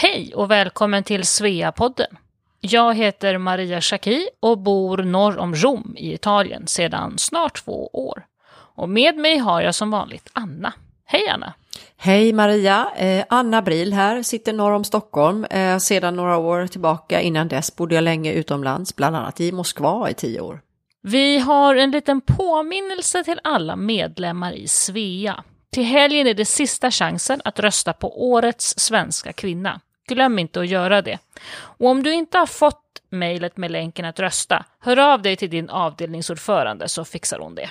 Hej och välkommen till Sveapodden. Jag heter Maria Schacki och bor norr om Rom i Italien sedan snart två år. Och med mig har jag som vanligt Anna. Hej Anna! Hej Maria! Eh, Anna Bril här, sitter norr om Stockholm eh, sedan några år tillbaka. Innan dess bodde jag länge utomlands, bland annat i Moskva i tio år. Vi har en liten påminnelse till alla medlemmar i Svea. Till helgen är det sista chansen att rösta på årets svenska kvinna. Glöm inte att göra det. Och om du inte har fått mejlet med länken att rösta, hör av dig till din avdelningsordförande så fixar hon det.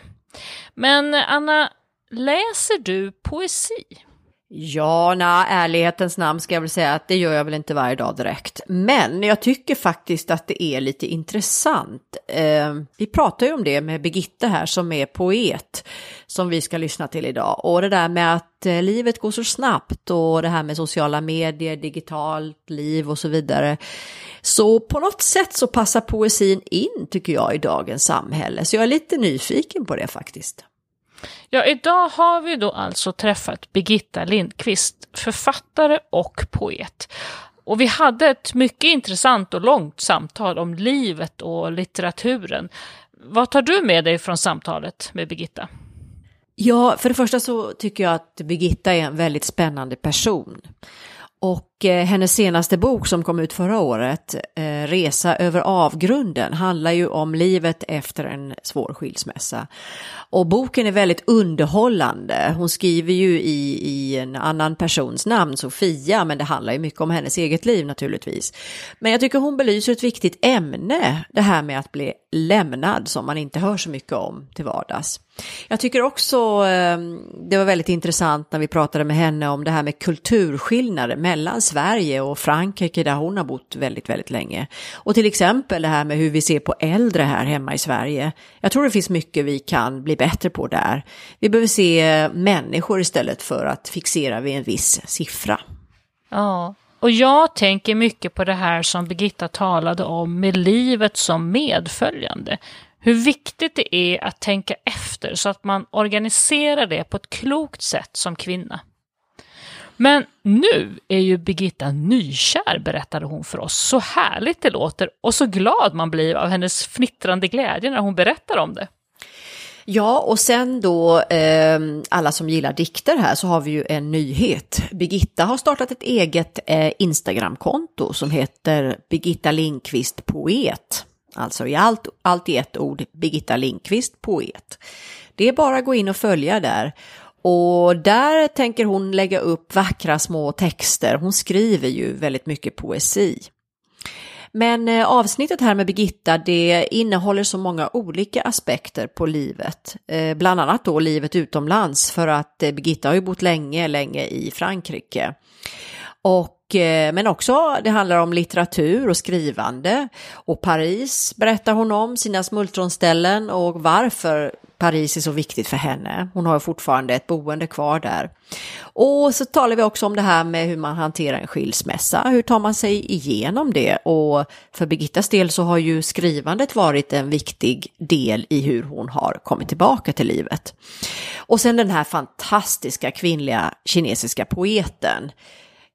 Men Anna, läser du poesi? Ja, na, ärlighetens namn ska jag väl säga att det gör jag väl inte varje dag direkt. Men jag tycker faktiskt att det är lite intressant. Eh, vi pratar ju om det med Birgitta här som är poet som vi ska lyssna till idag. Och det där med att eh, livet går så snabbt och det här med sociala medier, digitalt liv och så vidare. Så på något sätt så passar poesin in tycker jag i dagens samhälle. Så jag är lite nyfiken på det faktiskt. Ja, idag har vi då alltså träffat Birgitta Lindqvist, författare och poet. Och vi hade ett mycket intressant och långt samtal om livet och litteraturen. Vad tar du med dig från samtalet med Birgitta? Ja, för det första så tycker jag att Birgitta är en väldigt spännande person. Och eh, hennes senaste bok som kom ut förra året, eh, Resa över avgrunden, handlar ju om livet efter en svår skilsmässa. Och boken är väldigt underhållande. Hon skriver ju i, i en annan persons namn, Sofia, men det handlar ju mycket om hennes eget liv naturligtvis. Men jag tycker hon belyser ett viktigt ämne, det här med att bli lämnad som man inte hör så mycket om till vardags. Jag tycker också eh, det var väldigt intressant när vi pratade med henne om det här med kulturskillnader mellan Sverige och Frankrike där hon har bott väldigt, väldigt länge. Och till exempel det här med hur vi ser på äldre här hemma i Sverige. Jag tror det finns mycket vi kan bli bättre på där. Vi behöver se människor istället för att fixera vid en viss siffra. Ja, och jag tänker mycket på det här som Birgitta talade om med livet som medföljande. Hur viktigt det är att tänka efter så att man organiserar det på ett klokt sätt som kvinna. Men nu är ju Birgitta nykär, berättade hon för oss. Så härligt det låter och så glad man blir av hennes fnittrande glädje när hon berättar om det. Ja, och sen då eh, alla som gillar dikter här så har vi ju en nyhet. Birgitta har startat ett eget eh, Instagramkonto som heter Birgitta Lindqvist Poet. Alltså i allt, allt i ett ord, Birgitta Lindqvist Poet. Det är bara att gå in och följa där. Och där tänker hon lägga upp vackra små texter. Hon skriver ju väldigt mycket poesi. Men eh, avsnittet här med Birgitta det innehåller så många olika aspekter på livet. Eh, bland annat då livet utomlands för att eh, Birgitta har ju bott länge, länge i Frankrike. Och men också det handlar om litteratur och skrivande. Och Paris berättar hon om, sina smultronställen och varför Paris är så viktigt för henne. Hon har fortfarande ett boende kvar där. Och så talar vi också om det här med hur man hanterar en skilsmässa. Hur tar man sig igenom det? Och för Birgittas del så har ju skrivandet varit en viktig del i hur hon har kommit tillbaka till livet. Och sen den här fantastiska kvinnliga kinesiska poeten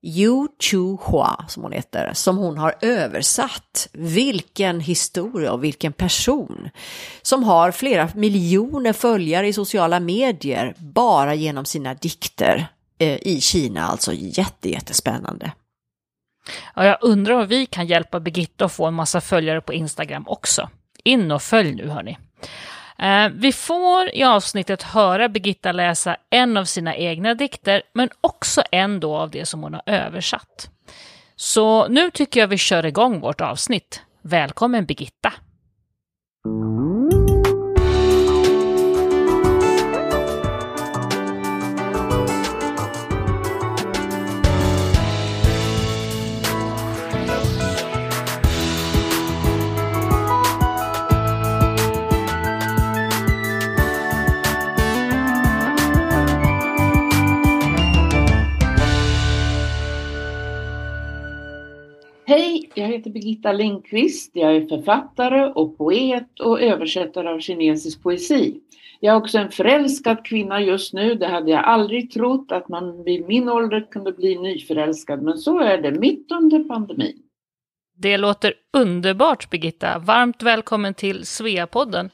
Yu Chu Hua, som hon heter, som hon har översatt. Vilken historia och vilken person som har flera miljoner följare i sociala medier bara genom sina dikter eh, i Kina, alltså jätte, jättespännande. Ja, jag undrar om vi kan hjälpa Birgitta att få en massa följare på Instagram också. In och följ nu hörni. Eh, vi får i avsnittet höra Birgitta läsa en av sina egna dikter, men också en då av det som hon har översatt. Så nu tycker jag vi kör igång vårt avsnitt. Välkommen Birgitta! Hej, jag heter Birgitta Lindqvist. Jag är författare och poet och översättare av kinesisk poesi. Jag är också en förälskad kvinna just nu. Det hade jag aldrig trott att man vid min ålder kunde bli nyförälskad, men så är det mitt under pandemin. Det låter underbart Birgitta. Varmt välkommen till Sveapodden.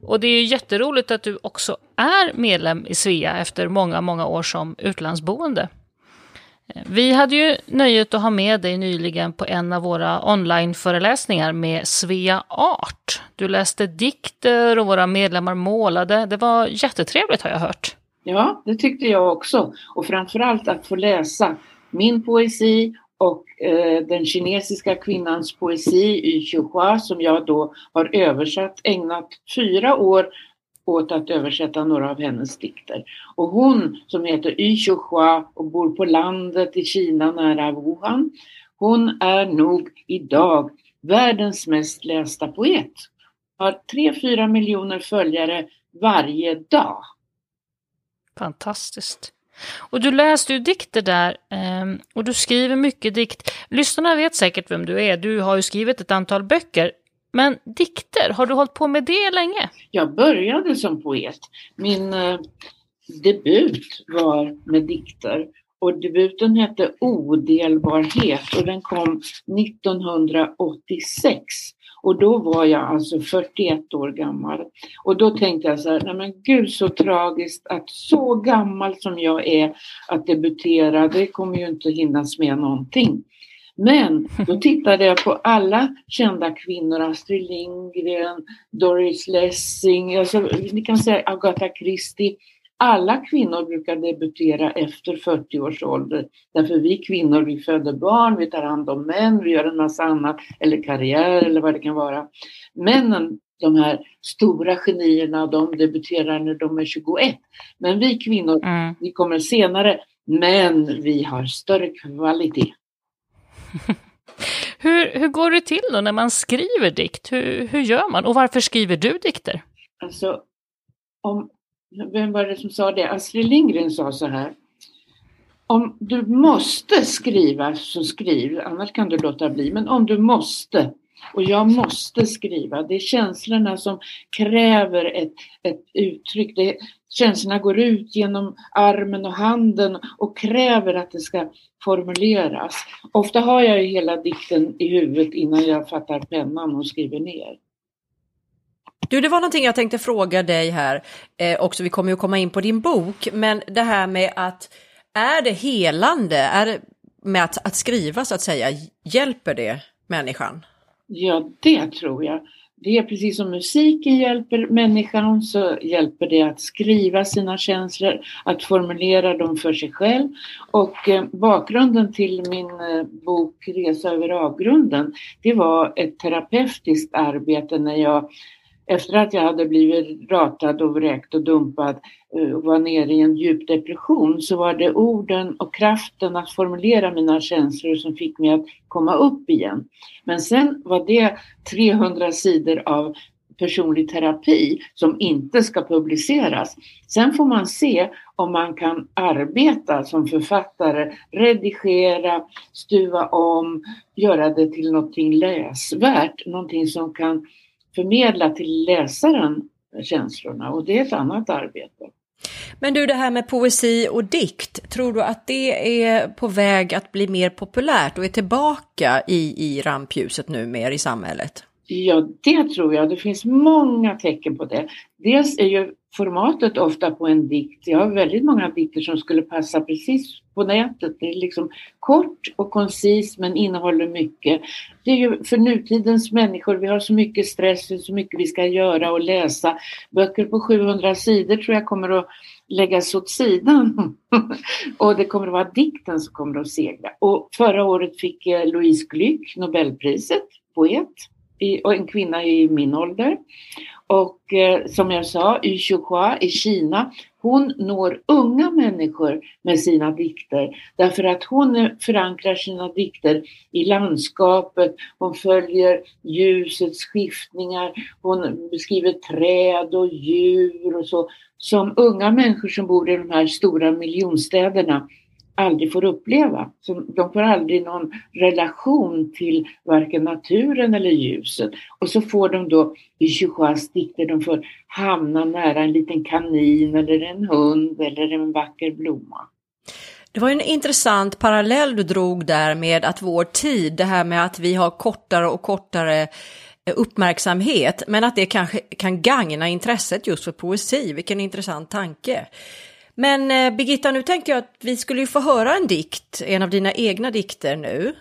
Och det är jätteroligt att du också är medlem i Svea efter många, många år som utlandsboende. Vi hade ju nöjet att ha med dig nyligen på en av våra onlineföreläsningar med Svea Art. Du läste dikter och våra medlemmar målade. Det var jättetrevligt har jag hört. Ja, det tyckte jag också. Och framförallt att få läsa min poesi och eh, den kinesiska kvinnans poesi i Xiuhua som jag då har översatt, ägnat fyra år åt att översätta några av hennes dikter. Och hon som heter Yu Xiuhua och bor på landet i Kina nära Wuhan, hon är nog idag världens mest lästa poet. Har 3-4 miljoner följare varje dag. Fantastiskt. Och du läste ju dikter där ehm, och du skriver mycket dikt. Lyssnarna vet säkert vem du är. Du har ju skrivit ett antal böcker. Men dikter, har du hållit på med det länge? Jag började som poet. Min eh, debut var med dikter och debuten hette Odelbarhet och den kom 1986. Och då var jag alltså 41 år gammal. Och då tänkte jag så här, nej men gud så tragiskt att så gammal som jag är att debutera, det kommer ju inte hinnas med någonting. Men då tittade jag på alla kända kvinnor, Astrid Lindgren, Doris Lessing, alltså, ni kan säga Agatha Christie. Alla kvinnor brukar debutera efter 40 års ålder. Därför vi kvinnor, vi föder barn, vi tar hand om män, vi gör en massa annat, eller karriär eller vad det kan vara. Männen, de här stora genierna, de debuterar när de är 21. Men vi kvinnor, mm. vi kommer senare, men vi har större kvalitet. hur, hur går det till då när man skriver dikt? Hur, hur gör man? Och varför skriver du dikter? Alltså, om, vem var det som sa det? Astrid Lindgren sa så här. Om du måste skriva så skriv, annars kan du låta bli. Men om du måste, och jag måste skriva, det är känslorna som kräver ett, ett uttryck. Det, känslorna går ut genom armen och handen och kräver att det ska formuleras. Ofta har jag ju hela dikten i huvudet innan jag fattar pennan och skriver ner. Du, det var någonting jag tänkte fråga dig här eh, också. Vi kommer ju komma in på din bok, men det här med att är det helande? Är det med att, att skriva så att säga? Hjälper det människan? Ja, det tror jag. Det är precis som musiken hjälper människan så hjälper det att skriva sina känslor, att formulera dem för sig själv. Och eh, bakgrunden till min eh, bok Resa över avgrunden, det var ett terapeutiskt arbete när jag efter att jag hade blivit ratad och vräkt och dumpad eh, och var nere i en djup depression så var det orden och kraften att formulera mina känslor som fick mig att komma upp igen. Men sen var det 300 sidor av personlig terapi som inte ska publiceras. Sen får man se om man kan arbeta som författare, redigera, stuva om, göra det till någonting läsvärt, någonting som kan förmedla till läsaren känslorna och det är ett annat arbete. Men du, det här med poesi och dikt, tror du att det är på väg att bli mer populärt och är tillbaka i, i rampljuset nu mer i samhället? Ja, det tror jag. Det finns många tecken på det. Dels är ju formatet ofta på en dikt. Jag har väldigt många dikter som skulle passa precis på nätet. Det är liksom kort och koncist men innehåller mycket. Det är ju för nutidens människor, vi har så mycket stress, så mycket vi ska göra och läsa. Böcker på 700 sidor tror jag kommer att läggas åt sidan. och det kommer att vara dikten som kommer att segra. Och förra året fick Louise Glück Nobelpriset, poet och en kvinna i min ålder. Och eh, som jag sa, Yu Xiuhua i Kina, hon når unga människor med sina dikter. Därför att hon förankrar sina dikter i landskapet, hon följer ljusets skiftningar, hon beskriver träd och djur och så. Som unga människor som bor i de här stora miljonstäderna aldrig får uppleva. Så de får aldrig någon relation till varken naturen eller ljuset. Och så får de då i Chuchois dikter, de får hamna nära en liten kanin eller en hund eller en vacker blomma. Det var en intressant parallell du drog där med att vår tid, det här med att vi har kortare och kortare eh, uppmärksamhet, men att det kanske kan gagna intresset just för poesi. Vilken intressant tanke. Men eh, Birgitta, nu tänkte jag att vi skulle få höra en dikt, en av dina egna dikter nu.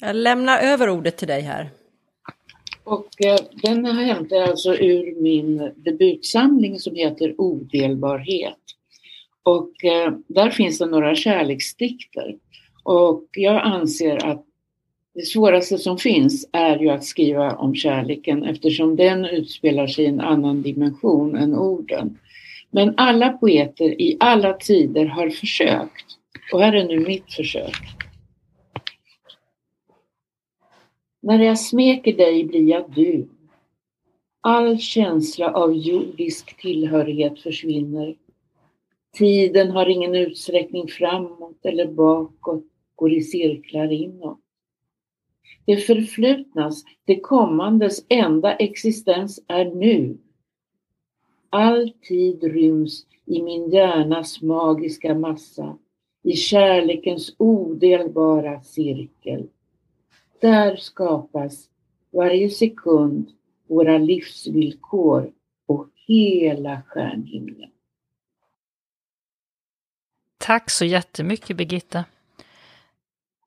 Jag lämnar över ordet till dig här. Och eh, den hämtar jag alltså ur min debutsamling som heter Odelbarhet. Och eh, där finns det några kärleksdikter. Och jag anser att det svåraste som finns är ju att skriva om kärleken eftersom den utspelar sig i en annan dimension än orden. Men alla poeter i alla tider har försökt. Och här är nu mitt försök. När jag smeker dig blir jag du. All känsla av jordisk tillhörighet försvinner. Tiden har ingen utsträckning framåt eller bakåt, går i cirklar inåt. Det förflutnas, det kommandes enda existens är nu. All tid ryms i min hjärnas magiska massa, i kärlekens odelbara cirkel. Där skapas varje sekund våra livsvillkor och hela stjärnhimlen. Tack så jättemycket Birgitta.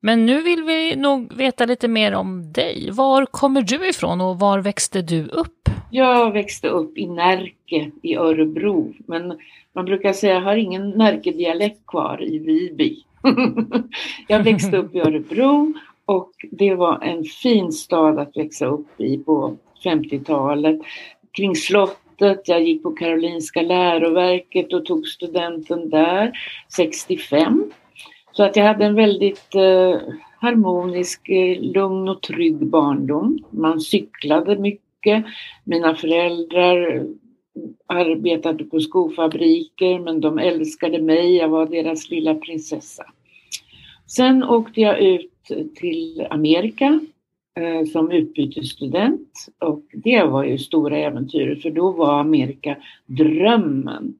Men nu vill vi nog veta lite mer om dig. Var kommer du ifrån och var växte du upp? Jag växte upp i Närke i Örebro, men man brukar säga att jag har ingen Närke-dialekt kvar i Viby. jag växte upp i Örebro och det var en fin stad att växa upp i på 50-talet. Kring slottet, jag gick på Karolinska läroverket och tog studenten där 65. Så att jag hade en väldigt eh, harmonisk, eh, lugn och trygg barndom. Man cyklade mycket. Mina föräldrar arbetade på skofabriker men de älskade mig, jag var deras lilla prinsessa. Sen åkte jag ut till Amerika eh, som utbytesstudent och det var ju stora äventyret för då var Amerika drömmen.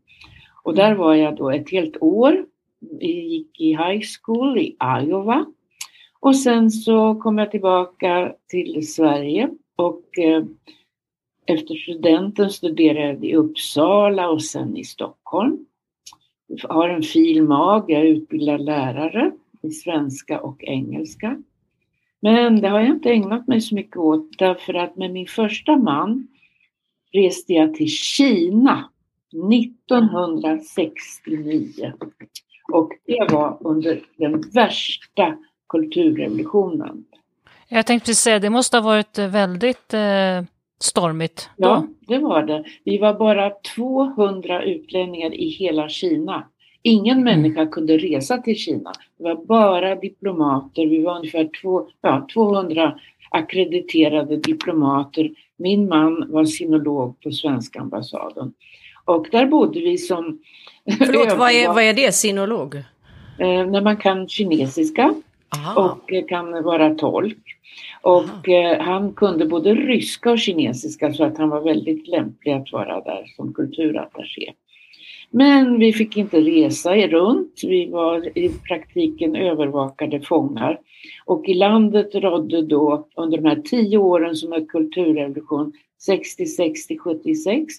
Och där var jag då ett helt år gick i high school i Iowa. Och sen så kom jag tillbaka till Sverige och eh, efter studenten studerade jag i Uppsala och sen i Stockholm. Jag har en fil mag, jag är utbildad lärare i svenska och engelska. Men det har jag inte ägnat mig så mycket åt därför att med min första man reste jag till Kina 1969. Och det var under den värsta kulturrevolutionen. Jag tänkte precis säga, det måste ha varit väldigt eh, stormigt. Då. Ja, det var det. Vi var bara 200 utlänningar i hela Kina. Ingen mm. människa kunde resa till Kina. Det var bara diplomater. Vi var ungefär två, ja, 200 akkrediterade diplomater. Min man var sinolog på svenska ambassaden. Och där bodde vi som... Förlåt, vad är, vad är det, sinolog? Eh, när man kan kinesiska Aha. och kan vara tolk. Och eh, han kunde både ryska och kinesiska så att han var väldigt lämplig att vara där som kulturattaché. Men vi fick inte resa runt, vi var i praktiken övervakade fångar. Och i landet rådde då under de här tio åren som är kulturrevolution 60, 60, 76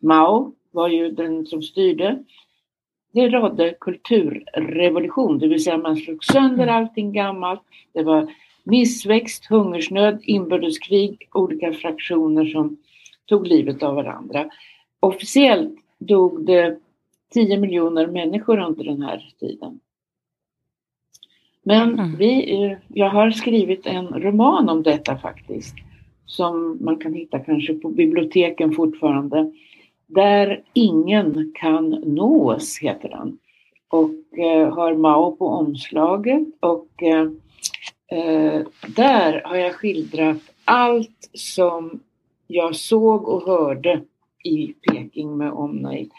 Mao var ju den som styrde. Det rådde kulturrevolution, det vill säga man slog sönder mm. allting gammalt. Det var missväxt, hungersnöd, inbördeskrig, olika fraktioner som tog livet av varandra. Officiellt dog det 10 miljoner människor under den här tiden. Men mm. vi, eh, jag har skrivit en roman om detta faktiskt. Som man kan hitta kanske på biblioteken fortfarande. Där ingen kan nås, heter den. Och eh, har Mao på omslaget. Och eh, eh där har jag skildrat allt som jag såg och hörde i Peking med omnejd.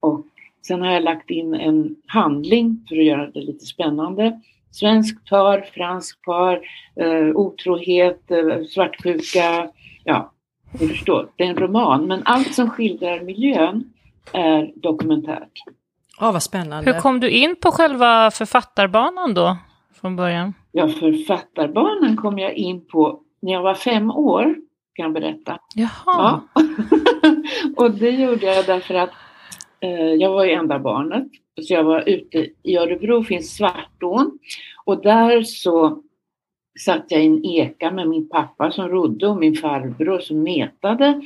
Och Sen har jag lagt in en handling för att göra det lite spännande. Svensk par, fransk par, eh, otrohet, eh, svartsjuka. Ja, du förstår. Det är en roman, men allt som skildrar miljön är dokumentärt. Ja, vad spännande. Hur kom du in på själva författarbanan då, från början? Ja, författarbanan kom jag in på när jag var fem år, kan jag berätta. Jaha. Ja. och det gjorde jag därför att eh, jag var ju enda barnet. Så jag var ute, i Örebro finns Svartån och där så satt jag i en eka med min pappa som rodde och min farbror som metade.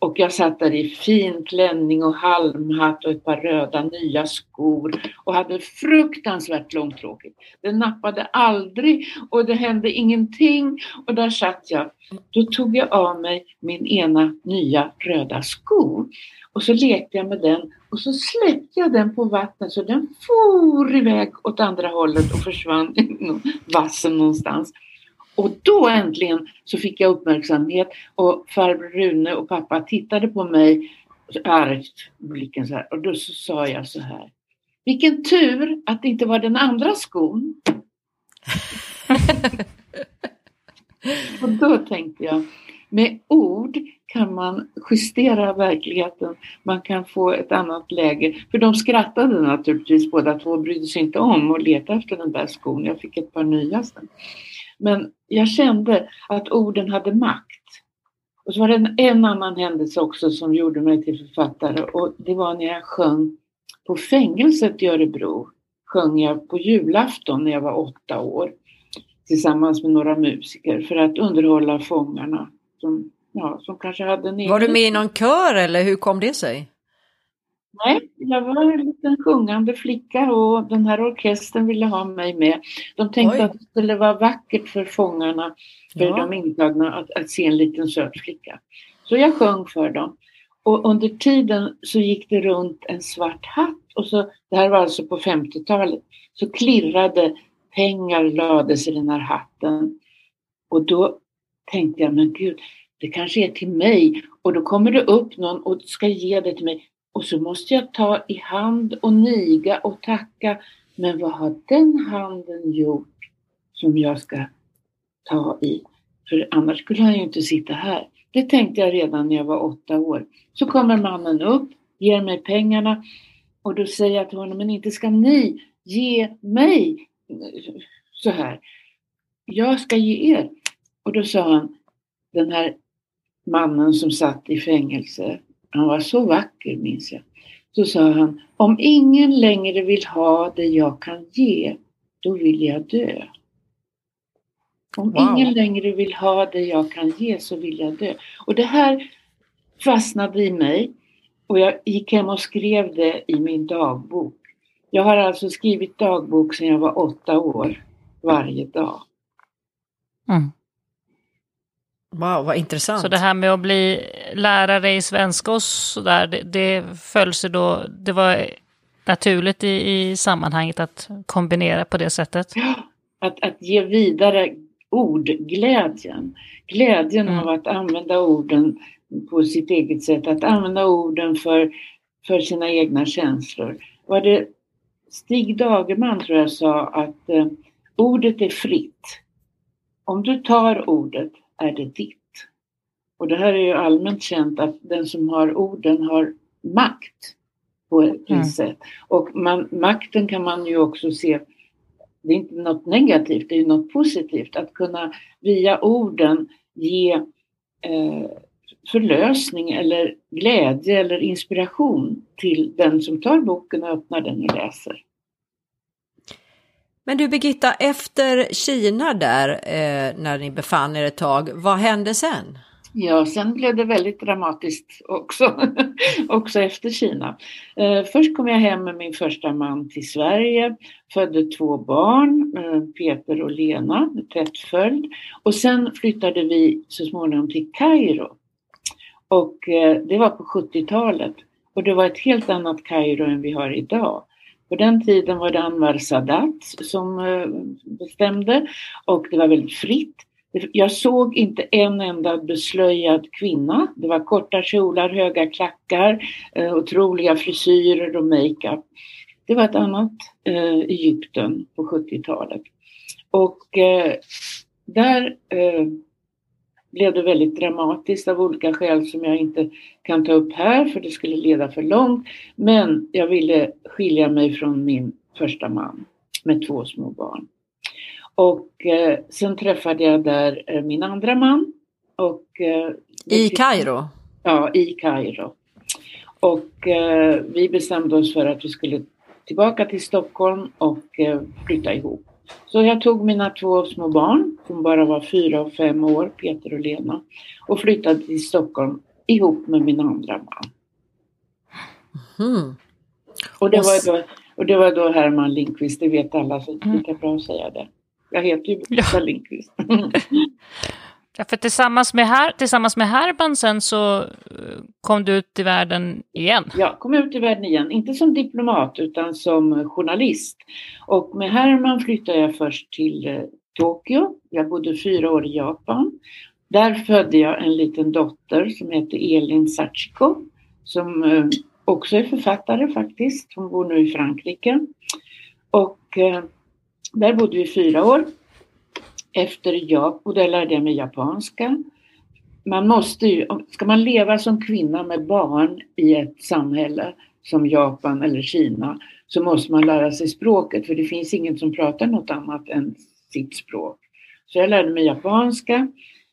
Och jag satt där i fin klänning och halmhatt och ett par röda nya skor och hade fruktansvärt långtråkigt. Det nappade aldrig och det hände ingenting och där satt jag. Då tog jag av mig min ena nya röda sko och så lekte jag med den och så släppte jag den på vattnet så den for iväg åt andra hållet och försvann i vassen någonstans. Och då äntligen så fick jag uppmärksamhet och farbror Rune och pappa tittade på mig argt blicken så här och då så sa jag så här. Vilken tur att det inte var den andra skon. och då tänkte jag, med ord kan man justera verkligheten. Man kan få ett annat läge. För de skrattade naturligtvis båda två och brydde sig inte om att leta efter den där skon. Jag fick ett par nya sen. Men jag kände att orden hade makt. Och så var det en, en annan händelse också som gjorde mig till författare och det var när jag sjöng på fängelset i Örebro. Sjöng jag på julafton när jag var åtta år tillsammans med några musiker för att underhålla fångarna som, ja, som kanske hade en Var du med i någon kör eller hur kom det sig? Nej, jag var en liten sjungande flicka och den här orkestern ville ha mig med. De tänkte Oj. att det skulle vara vackert för fångarna, för ja. de intagna, att, att se en liten söt flicka. Så jag sjöng för dem. Och under tiden så gick det runt en svart hatt och så, det här var alltså på 50-talet, så klirrade pengar lades i den här hatten. Och då tänkte jag, men gud, det kanske är till mig. Och då kommer det upp någon och ska ge det till mig. Och så måste jag ta i hand och niga och tacka. Men vad har den handen gjort som jag ska ta i? För annars skulle han ju inte sitta här. Det tänkte jag redan när jag var åtta år. Så kommer mannen upp, ger mig pengarna och då säger jag till honom, men inte ska ni ge mig så här. Jag ska ge er. Och då sa han, den här mannen som satt i fängelse, han var så vacker minns jag. Så sa han, om ingen längre vill ha det jag kan ge, då vill jag dö. Om wow. ingen längre vill ha det jag kan ge så vill jag dö. Och det här fastnade i mig och jag gick hem och skrev det i min dagbok. Jag har alltså skrivit dagbok sedan jag var åtta år, varje dag. Mm. Wow, vad intressant. Så det här med att bli lärare i svenska och sådär, det, det föll sig då, det var naturligt i, i sammanhanget att kombinera på det sättet? Att, att ge vidare ordglädjen. Glädjen mm. av att använda orden på sitt eget sätt, att använda orden för, för sina egna känslor. Var det Stig Dagerman tror jag sa att eh, ordet är fritt. Om du tar ordet är det ditt. Och det här är ju allmänt känt att den som har orden har makt på ett mm. sätt. Och man, makten kan man ju också se, det är inte något negativt, det är något positivt. Att kunna via orden ge eh, förlösning eller glädje eller inspiration till den som tar boken och öppnar den och läser. Men du Birgitta, efter Kina där, eh, när ni befann er ett tag, vad hände sen? Ja, sen blev det väldigt dramatiskt också, också efter Kina. Eh, först kom jag hem med min första man till Sverige, födde två barn, eh, Peter och Lena, tätt följd. Och sen flyttade vi så småningom till Kairo. Och eh, det var på 70-talet. Och det var ett helt annat Kairo än vi har idag. På den tiden var det Anwar Sadat som eh, bestämde och det var väldigt fritt. Jag såg inte en enda beslöjad kvinna. Det var korta kjolar, höga klackar, eh, otroliga frisyrer och makeup. Det var ett annat eh, Egypten på 70-talet. Och eh, där eh, blev det väldigt dramatiskt av olika skäl som jag inte kan ta upp här för det skulle leda för långt. Men jag ville skilja mig från min första man med två små barn. Och eh, sen träffade jag där eh, min andra man. Och, eh, I Kairo? Ja, i Kairo. Och eh, vi bestämde oss för att vi skulle tillbaka till Stockholm och eh, flytta ihop. Så jag tog mina två små barn, som bara var fyra och fem år, Peter och Lena, och flyttade till Stockholm ihop med min andra man. Mm. Och, det var då, och det var då Herman Lindqvist, det vet alla, så det är lika bra att säga det. Jag heter ju Birgitta ja. Lindqvist. ja, för tillsammans med, här, tillsammans med Herman sen så eh, kom du ut i världen igen? Ja, kom ut i världen igen. Inte som diplomat utan som journalist. Och med Herman flyttade jag först till eh, Tokyo. Jag bodde fyra år i Japan. Där födde jag en liten dotter som heter Elin Sachiko som eh, också är författare faktiskt. Hon bor nu i Frankrike. Och där bodde vi fyra år. Efter och där lärde jag mig japanska. Man måste ju, ska man leva som kvinna med barn i ett samhälle som Japan eller Kina så måste man lära sig språket för det finns ingen som pratar något annat än sitt språk. Så jag lärde mig japanska,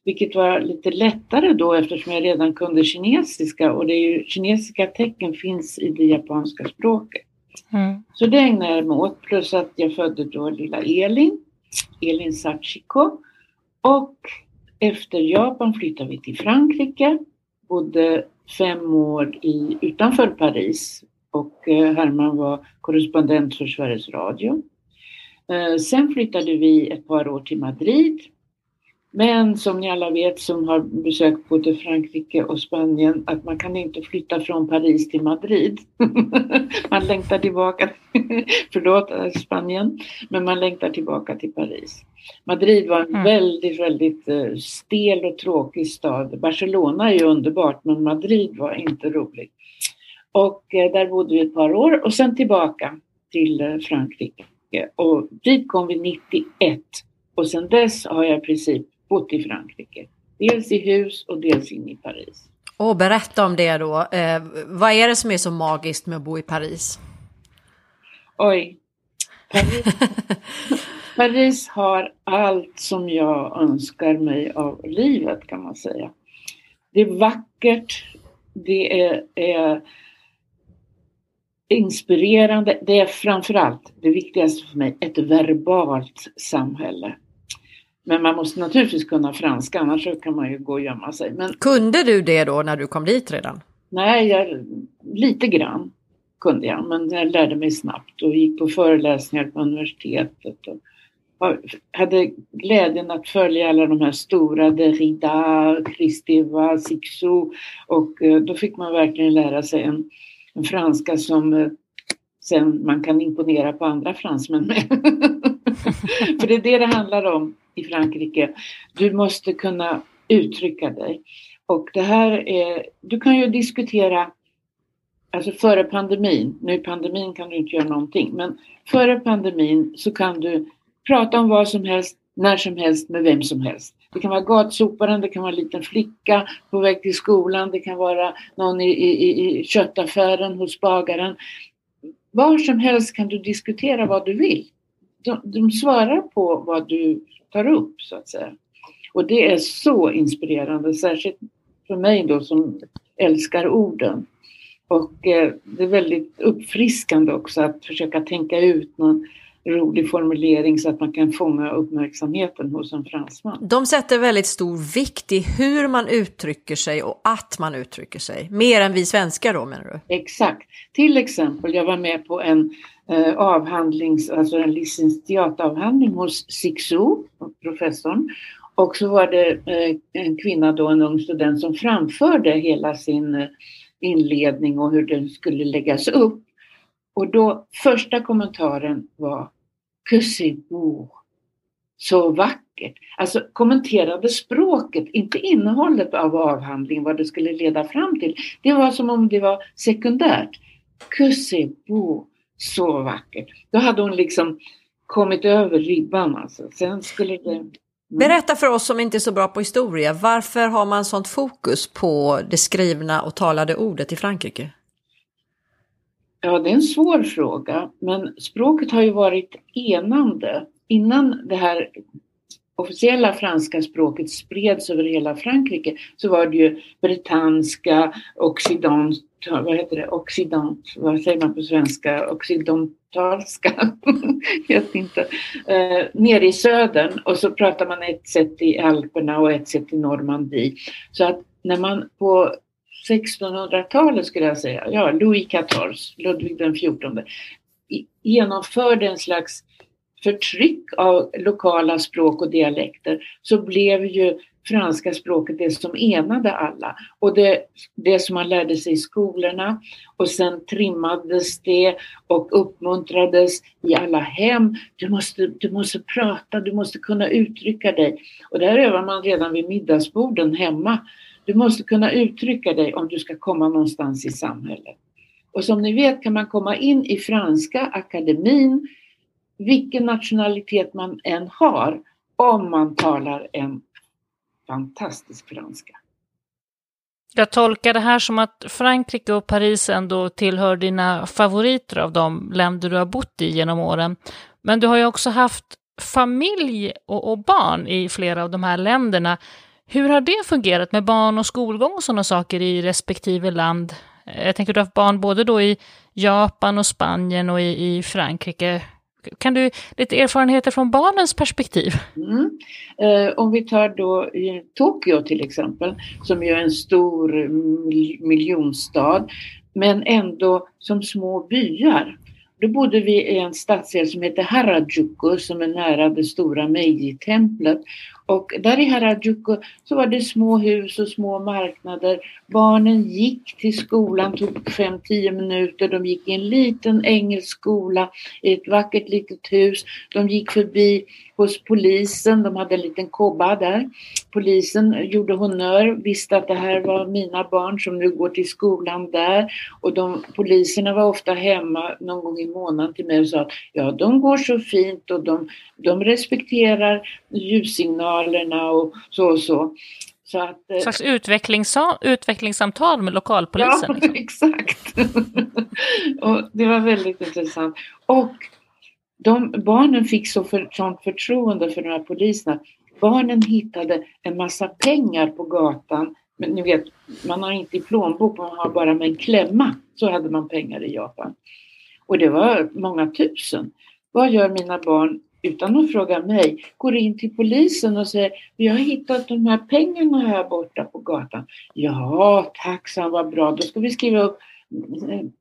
vilket var lite lättare då eftersom jag redan kunde kinesiska och det är ju, kinesiska tecken finns i det japanska språket. Mm. Så det ägnade jag mig åt, plus att jag födde då lilla Elin, Elin Sachiko. Och efter Japan flyttade vi till Frankrike, bodde fem år i, utanför Paris och eh, Herman var korrespondent för Sveriges Radio. Eh, sen flyttade vi ett par år till Madrid men som ni alla vet som har besökt både Frankrike och Spanien att man kan inte flytta från Paris till Madrid. man längtar tillbaka, förlåt eh, Spanien, men man längtar tillbaka till Paris. Madrid var en mm. väldigt, väldigt eh, stel och tråkig stad. Barcelona är ju underbart men Madrid var inte roligt. Och eh, där bodde vi ett par år och sen tillbaka till Frankrike. Och dit kom vi 91 och sen dess har jag i princip bott i Frankrike. Dels i hus och dels in i Paris. Och berätta om det då. Eh, vad är det som är så magiskt med att bo i Paris? Oj. Paris, Paris har allt som jag önskar mig av livet kan man säga. Det är vackert, det är, är inspirerande, det är framförallt det viktigaste för mig, ett verbalt samhälle. Men man måste naturligtvis kunna franska, annars kan man ju gå och gömma sig. Men, kunde du det då när du kom dit redan? Nej, jag, lite grann kunde jag, men jag lärde mig snabbt och gick på föreläsningar på universitetet. Och hade glädjen att följa alla de här stora, Derrida, Kristeva, Sixou och eh, då fick man verkligen lära sig en, en franska som eh, sen man kan imponera på andra fransmän med. För det är det det handlar om i Frankrike. Du måste kunna uttrycka dig. Och det här är, du kan ju diskutera, alltså före pandemin, nu i pandemin kan du inte göra någonting, men före pandemin så kan du prata om vad som helst, när som helst, med vem som helst. Det kan vara gatsoparen, det kan vara en liten flicka på väg till skolan, det kan vara någon i, i, i köttaffären hos bagaren. Var som helst kan du diskutera vad du vill. De, de svarar på vad du tar upp så att säga. Och det är så inspirerande, särskilt för mig då som älskar orden. Och eh, det är väldigt uppfriskande också att försöka tänka ut någon rolig formulering så att man kan fånga uppmärksamheten hos en fransman. De sätter väldigt stor vikt i hur man uttrycker sig och att man uttrycker sig. Mer än vi svenskar då menar du? Exakt. Till exempel, jag var med på en eh, avhandlings, alltså en licentiatavhandling hos Sixou, professorn. Och så var det eh, en kvinna då, en ung student som framförde hela sin eh, inledning och hur den skulle läggas upp. Och då första kommentaren var Que c'est beau. Så vackert. Alltså kommenterade språket, inte innehållet av avhandlingen, vad det skulle leda fram till. Det var som om det var sekundärt. Que c'est beau, så vackert. Då hade hon liksom kommit över ribban alltså. Sen skulle det... Mm. Berätta för oss som inte är så bra på historia, varför har man sånt fokus på det skrivna och talade ordet i Frankrike? Ja, det är en svår fråga, men språket har ju varit enande. Innan det här officiella franska språket spreds över hela Frankrike så var det ju brittanska occident, vad heter det, occident, vad säger man på svenska, occidentalska, vet inte, eh, nere i södern och så pratar man ett sätt i Alperna och ett sätt i Normandie. Så att när man på 1600-talet skulle jag säga, ja, Louis XIV, Ludvig den XIV, genomförde en slags förtryck av lokala språk och dialekter så blev ju franska språket det som enade alla. Och det, det som man lärde sig i skolorna och sen trimmades det och uppmuntrades i alla hem. Du måste, du måste prata, du måste kunna uttrycka dig. Och det här övar man redan vid middagsborden hemma. Du måste kunna uttrycka dig om du ska komma någonstans i samhället. Och som ni vet kan man komma in i Franska akademin, vilken nationalitet man än har, om man talar en fantastisk franska. Jag tolkar det här som att Frankrike och Paris ändå tillhör dina favoriter av de länder du har bott i genom åren. Men du har ju också haft familj och, barn i flera av de här länderna. Hur har det fungerat med barn och skolgång och sådana saker i respektive land? Eh, jag tänker du har haft barn både då i Japan och Spanien och i, i Frankrike. Kan du lite erfarenheter från barnens perspektiv? Mm. Eh, om vi tar då Tokyo till exempel, som ju är en stor mm, miljonstad, men ändå som små byar. Då bodde vi i en stadsdel som heter Harajuku som är nära det stora Meiji-templet. Och där i Harajuku så var det små hus och små marknader. Barnen gick till skolan, tog 5-10 minuter. De gick i en liten engelsk skola i ett vackert litet hus. De gick förbi hos polisen, de hade en liten kobba där. Polisen gjorde honör, visste att det här var mina barn som nu går till skolan där. Och de, poliserna var ofta hemma någon gång i månaden till mig och sa att ja, de går så fint och de, de respekterar ljussignalerna och så och så. Så att, eh, slags utvecklingssamtal med lokalpolisen? Ja, liksom. exakt. och det var väldigt intressant. Och de, barnen fick så för, sånt förtroende för de här poliserna. Barnen hittade en massa pengar på gatan. Men ni vet, man har inte i plånbok, man har bara med en klämma. Så hade man pengar i Japan. Och det var många tusen. Vad gör mina barn utan att fråga mig, går in till polisen och säger vi har hittat de här pengarna här borta på gatan. Ja, tack, så vad bra. Då ska vi skriva upp mm,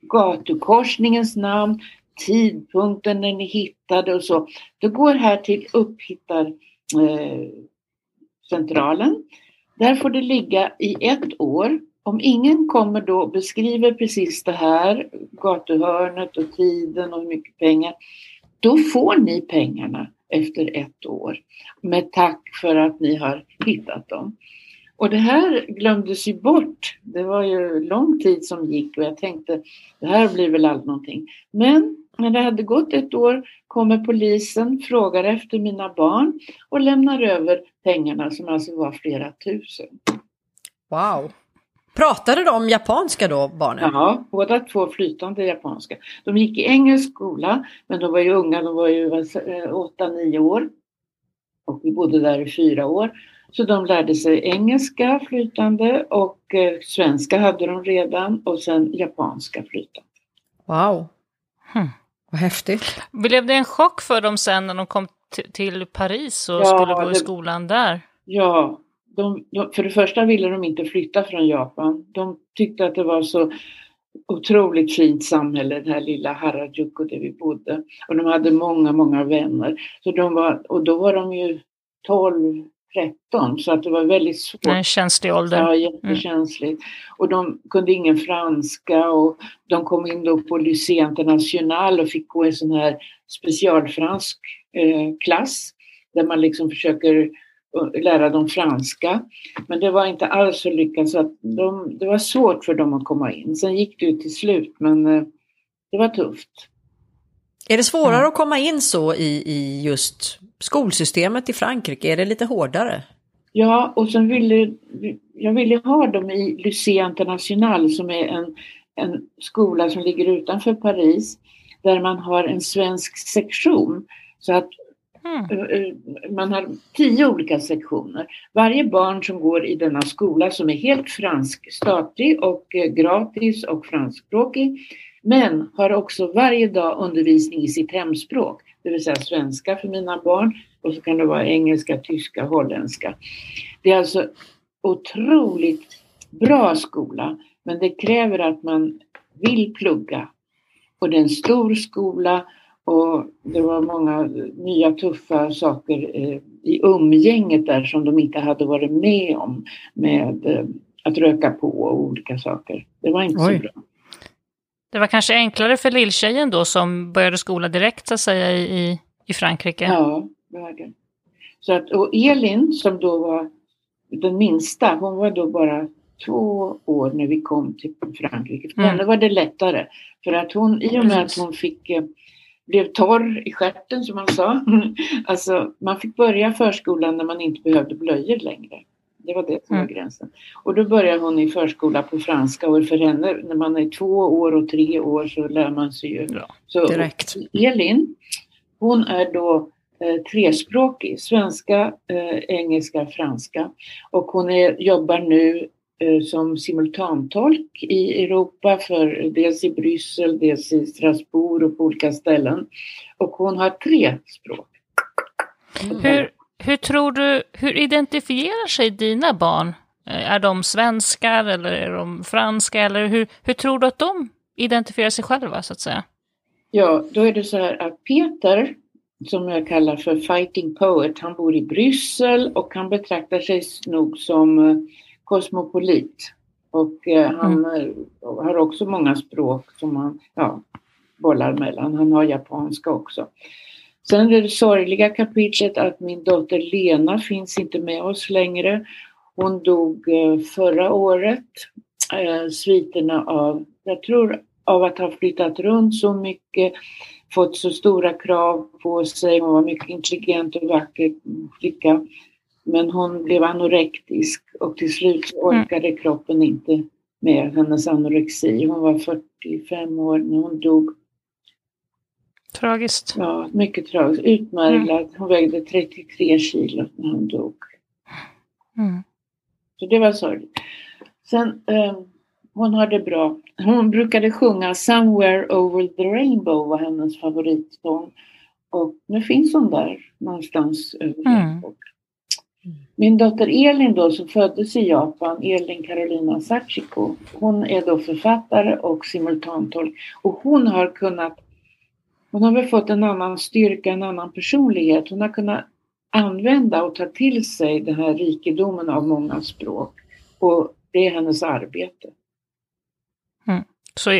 gatukorsningens namn, tidpunkten när ni hittade och så. Då går här till upphittarcentralen. Eh, Där får det ligga i ett år. Om ingen kommer då och beskriver precis det här, gatuhörnet och tiden och hur mycket pengar, då får ni pengarna efter ett år med tack för att ni har hittat dem. Och det här glömdes ju bort. Det var ju lång tid som gick och jag tänkte det här blir väl aldrig någonting. Men när det hade gått ett år kommer polisen, frågar efter mina barn och lämnar över pengarna som alltså var flera tusen. Wow! Pratade de japanska då, barnen? Ja, båda två flytande japanska. De gick i engelsk skola, men de var ju unga, de var ju 8-9 år. Och vi bodde där i fyra år. Så de lärde sig engelska flytande och eh, svenska hade de redan och sen japanska flytande. Wow! Hmm. Vad häftigt. Blev det en chock för dem sen när de kom till Paris och ja, skulle gå i skolan där? Ja, de, de, för det första ville de inte flytta från Japan. De tyckte att det var så otroligt fint samhälle, det här lilla Harajuku där vi bodde. Och de hade många, många vänner. Så de var, och då var de ju 12, 13 så att det var väldigt svårt. En känslig ålder. Ja, jättekänsligt. Mm. Och de kunde ingen franska och de kom in då på Lycée International och fick gå en sån här specialfransk eh, klass där man liksom försöker lära dem franska. Men det var inte alls så lyckat så att de, det var svårt för dem att komma in. Sen gick det ju till slut men eh, det var tufft. Är det svårare mm. att komma in så i, i just skolsystemet i Frankrike? Är det lite hårdare? Ja, och sen ville jag ville ha dem i Lycée International som är en, en skola som ligger utanför Paris där man har en svensk sektion. Så att Mm. Eh, eh, man har tio olika sektioner. Varje barn som går i denna skola som är helt fransk, statlig och eh, gratis och franskspråkig men har också varje dag undervisning i sitt hemspråk, det vill säga svenska för mina barn och så kan det vara engelska, tyska, holländska. Det är alltså otroligt bra skola men det kräver att man vill plugga. Och det är en stor skola och det var många nya tuffa saker eh, i umgänget där som de inte hade varit med om med eh, att röka på och olika saker. Det var inte Oj. så bra. Det var kanske enklare för lilltjejen då som började skola direkt så att säga i, i Frankrike? Ja, det var det. Så att, och Elin som då var den minsta, hon var då bara två år när vi kom till Frankrike. För mm. henne var det lättare. För att hon, i och med att hon fick eh, blev torr i stjärten som man sa. alltså man fick börja förskolan när man inte behövde blöjor längre. Det var det som var mm. gränsen. Och då började hon i förskola på franska och för henne när man är två år och tre år så lär man sig ju. Ja, så direkt. Elin, hon är då eh, trespråkig, svenska, eh, engelska, franska. Och hon är, jobbar nu som simultantolk i Europa, för dels i Bryssel, dels i Strasbourg och på olika ställen. Och hon har tre språk. Mm. Hur, hur tror du, hur identifierar sig dina barn? Eh, är de svenskar eller är de franska eller hur, hur tror du att de identifierar sig själva så att säga? Ja, då är det så här att Peter, som jag kallar för Fighting Poet, han bor i Bryssel och han betraktar sig nog som eh, kosmopolit. Och eh, han mm. Har också många språk som han ja, bollar mellan. Han har japanska också. Sen är det sorgliga kapitlet att min dotter Lena finns inte med oss längre. Hon dog eh, förra året. Eh, sviterna av, jag tror av att ha flyttat runt så mycket, fått så stora krav på sig. Hon var mycket intelligent och vacker flicka. Men hon blev anorektisk och till slut orkade mm. kroppen inte med hennes anorexi. Hon var 45 år när hon dog. Tragiskt. Ja, mycket tragiskt. Utmärglad. Mm. Hon vägde 33 kilo när hon dog. Mm. Så det var sorgligt. Sen, eh, hon hade bra. Hon brukade sjunga Somewhere over the rainbow var hennes favoritsång. Och nu finns hon där någonstans över mm. Min dotter Elin då som föddes i Japan, Elin Carolina Sachiko, hon är då författare och simultantolk och hon har kunnat hon har väl fått en annan styrka, en annan personlighet. Hon har kunnat använda och ta till sig den här rikedomen av många språk. Och det är hennes arbete. Mm. Så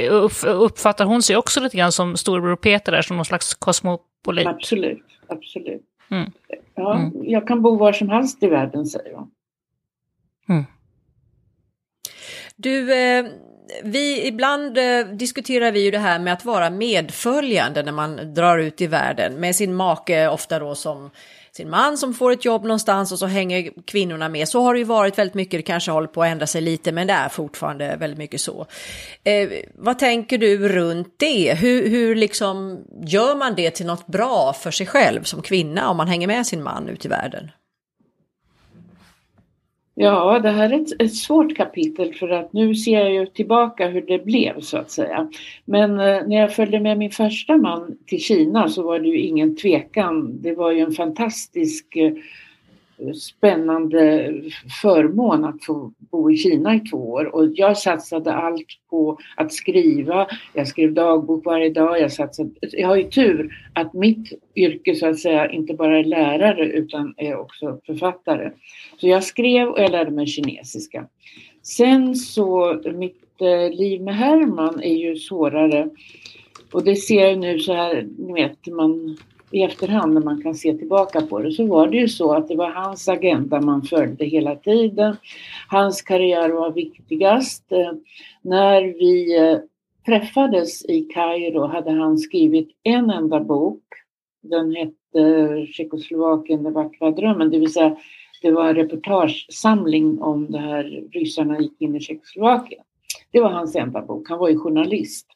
uppfattar hon sig också lite grann som storbror Peter där, som någon slags kosmopolit? Absolut, absolut. Mm. Ja, mm. Jag kan bo var som helst i världen, säger hon. Mm. Du, eh, vi, ibland eh, diskuterar vi ju det här med att vara medföljande när man drar ut i världen med sin make, ofta då som sin man som får ett jobb någonstans och så hänger kvinnorna med. Så har det ju varit väldigt mycket, det kanske håller på att ändra sig lite men det är fortfarande väldigt mycket så. Eh, vad tänker du runt det? Hur, hur liksom gör man det till något bra för sig själv som kvinna om man hänger med sin man ut i världen? Ja, det här är ett, ett, svårt kapitel för att nu ser jag ju tillbaka hur det blev så att säga. Men eh, när jag följde med min första man till Kina så var det ju ingen tvekan. Det var ju en fantastisk eh, spännande förmån att få bo i Kina i två år och jag satsade allt på att skriva. Jag skrev dagbok varje dag. Jag, satsade, jag har ju tur att mitt yrke så att säga inte bara är lärare utan är också författare. Så jag skrev och jag lärde mig kinesiska. Sen så mitt eh, liv med Herman är ju svårare och det ser jag nu så här, ni vet, man i efterhand när man kan se tillbaka på det så var det ju så att det var hans agenda man följde hela tiden. Hans karriär var viktigast. När vi eh, träffades i Kairo hade han skrivit en enda bok. Den hette Tjeckoslovakien, den vackra drömmen, det vill säga det var en reportagesamling om det här ryssarna gick in i Tjeckoslovakien. Det var hans enda bok, han var ju journalist.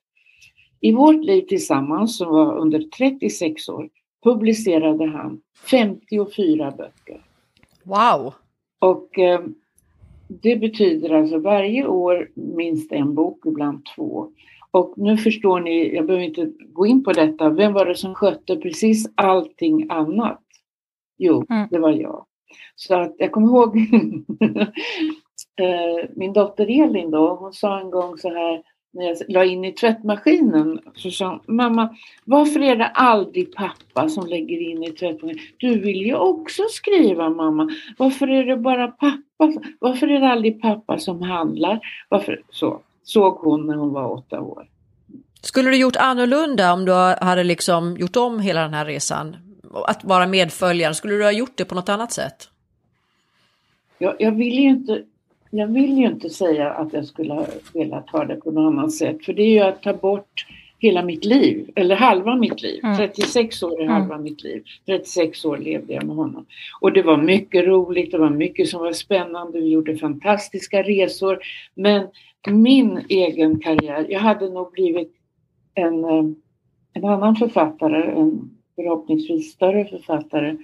I vårt liv tillsammans, som var under 36 år, publicerade han 54 böcker. Wow! Och eh, det betyder alltså varje år minst en bok, ibland två. Och nu förstår ni, jag behöver inte gå in på detta, vem var det som skötte precis allting annat? Jo, mm. det var jag. Så att jag kommer ihåg eh, min dotter Elin då, hon sa en gång så här när jag la in i tvättmaskinen så sa mamma, varför är det aldrig pappa som lägger in i tvättmaskinen? Du vill ju också skriva mamma. Varför är det bara pappa? Varför är det aldrig pappa som handlar? Varför? Så såg hon när hon var åtta år. Skulle du gjort annorlunda om du hade liksom gjort om hela den här resan? Att vara medföljare, skulle du ha gjort det på något annat sätt? Jag, jag vill ju inte jag vill ju inte säga att jag skulle ha velat ha det på något annat sätt för det är ju att ta bort hela mitt liv, eller halva mitt liv. Mm. 36 år är halva mm. mitt liv. 36 år levde jag med honom. Och det var mycket roligt, det var mycket som var spännande, vi gjorde fantastiska resor. Men min egen karriär, jag hade nog blivit en, eh, en annan författare, en förhoppningsvis större författare,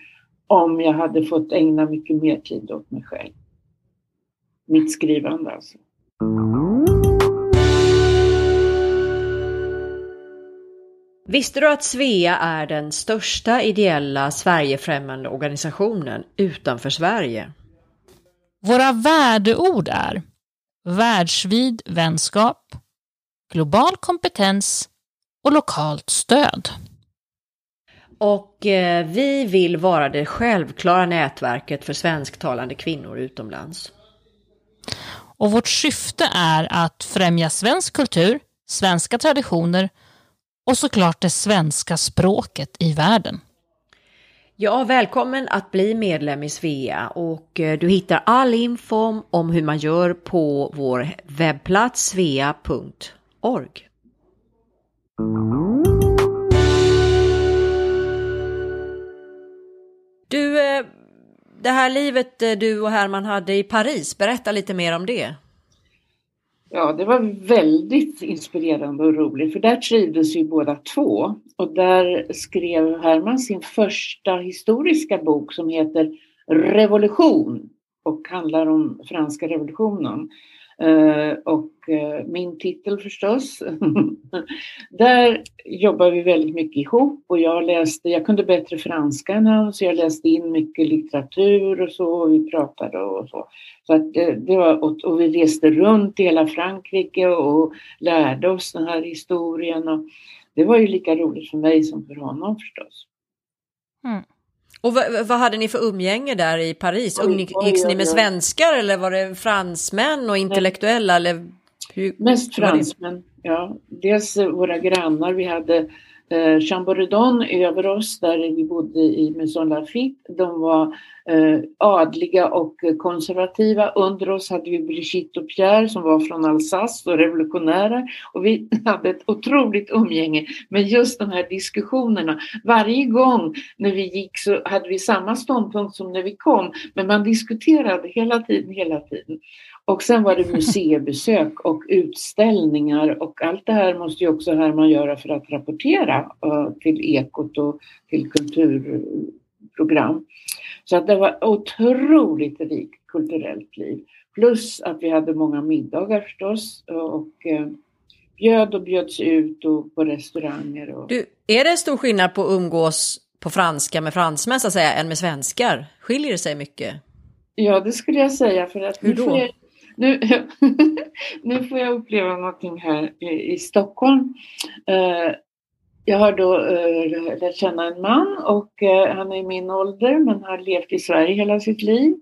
om jag hade fått ägna mycket mer tid åt mig själv mitt skrivande alltså. Visste du att Svea är den största ideella Sverigefrämmande organisationen utanför Sverige? Våra värdeord är världsvid vänskap, global kompetens och lokalt stöd. Och eh, vi vill vara det självklara nätverket för svensktalande kvinnor utomlands. Och vårt syfte är att främja svensk kultur, svenska traditioner och såklart det svenska språket i världen. Ja, välkommen att bli medlem i Svea och eh, du hittar all info om hur man gör på vår webbplats svea.org. det här livet eh, du och Herman hade i Paris, berätta lite mer om det. Ja, det var väldigt inspirerande och roligt för där trivdes vi båda två. Och där skrev Herman sin första historiska bok som heter Revolution och handlar om franska revolutionen. Eh, och eh, min titel förstås. Där jobbar vi väldigt mycket ihop och jag läste, jag kunde bättre franska än han så jag läste in mycket litteratur och så och vi pratade och så. så att det, det var, och, och, vi reste runt i hela Frankrike och lärde oss den här historien och det var ju lika roligt för mig som för honom förstås. Mm. Och vad, hade ni för umgänge där i Paris? Umgicks ni med svenskar eller var det fransmän och intellektuella? Eller hur, Mest fransmän, ja. Dels våra grannar. Vi hade eh, Chamboredon över oss där vi bodde i Maison Lafitte. De var eh, adliga och konservativa. Under oss hade vi Brigitte och Pierre som var från Alsace och revolutionärer. Och vi hade ett otroligt umgänge med just de här diskussionerna. Varje gång när vi gick så hade vi samma ståndpunkt som när vi kom. Men man diskuterade hela tiden, hela tiden. Och sen var det museibesök och utställningar och allt det här måste ju också Herman göra för att rapportera uh, till Ekot och till kulturprogram. Så att det var otroligt rikt kulturellt liv. Plus att vi hade många middagar förstås och uh, bjöd och bjöds ut och på restauranger. Och... Du, är det stor skillnad på att umgås på franska med fransmän så att säga än med svenskar? Skiljer det sig mycket? Ja, det skulle jag säga. För att Hur då? Jag, nu, nu får jag uppleva någonting här i, i Stockholm. Uh, jag har då uh, lärt känna en man och uh, han är i min ålder men har levt i Sverige hela sitt liv.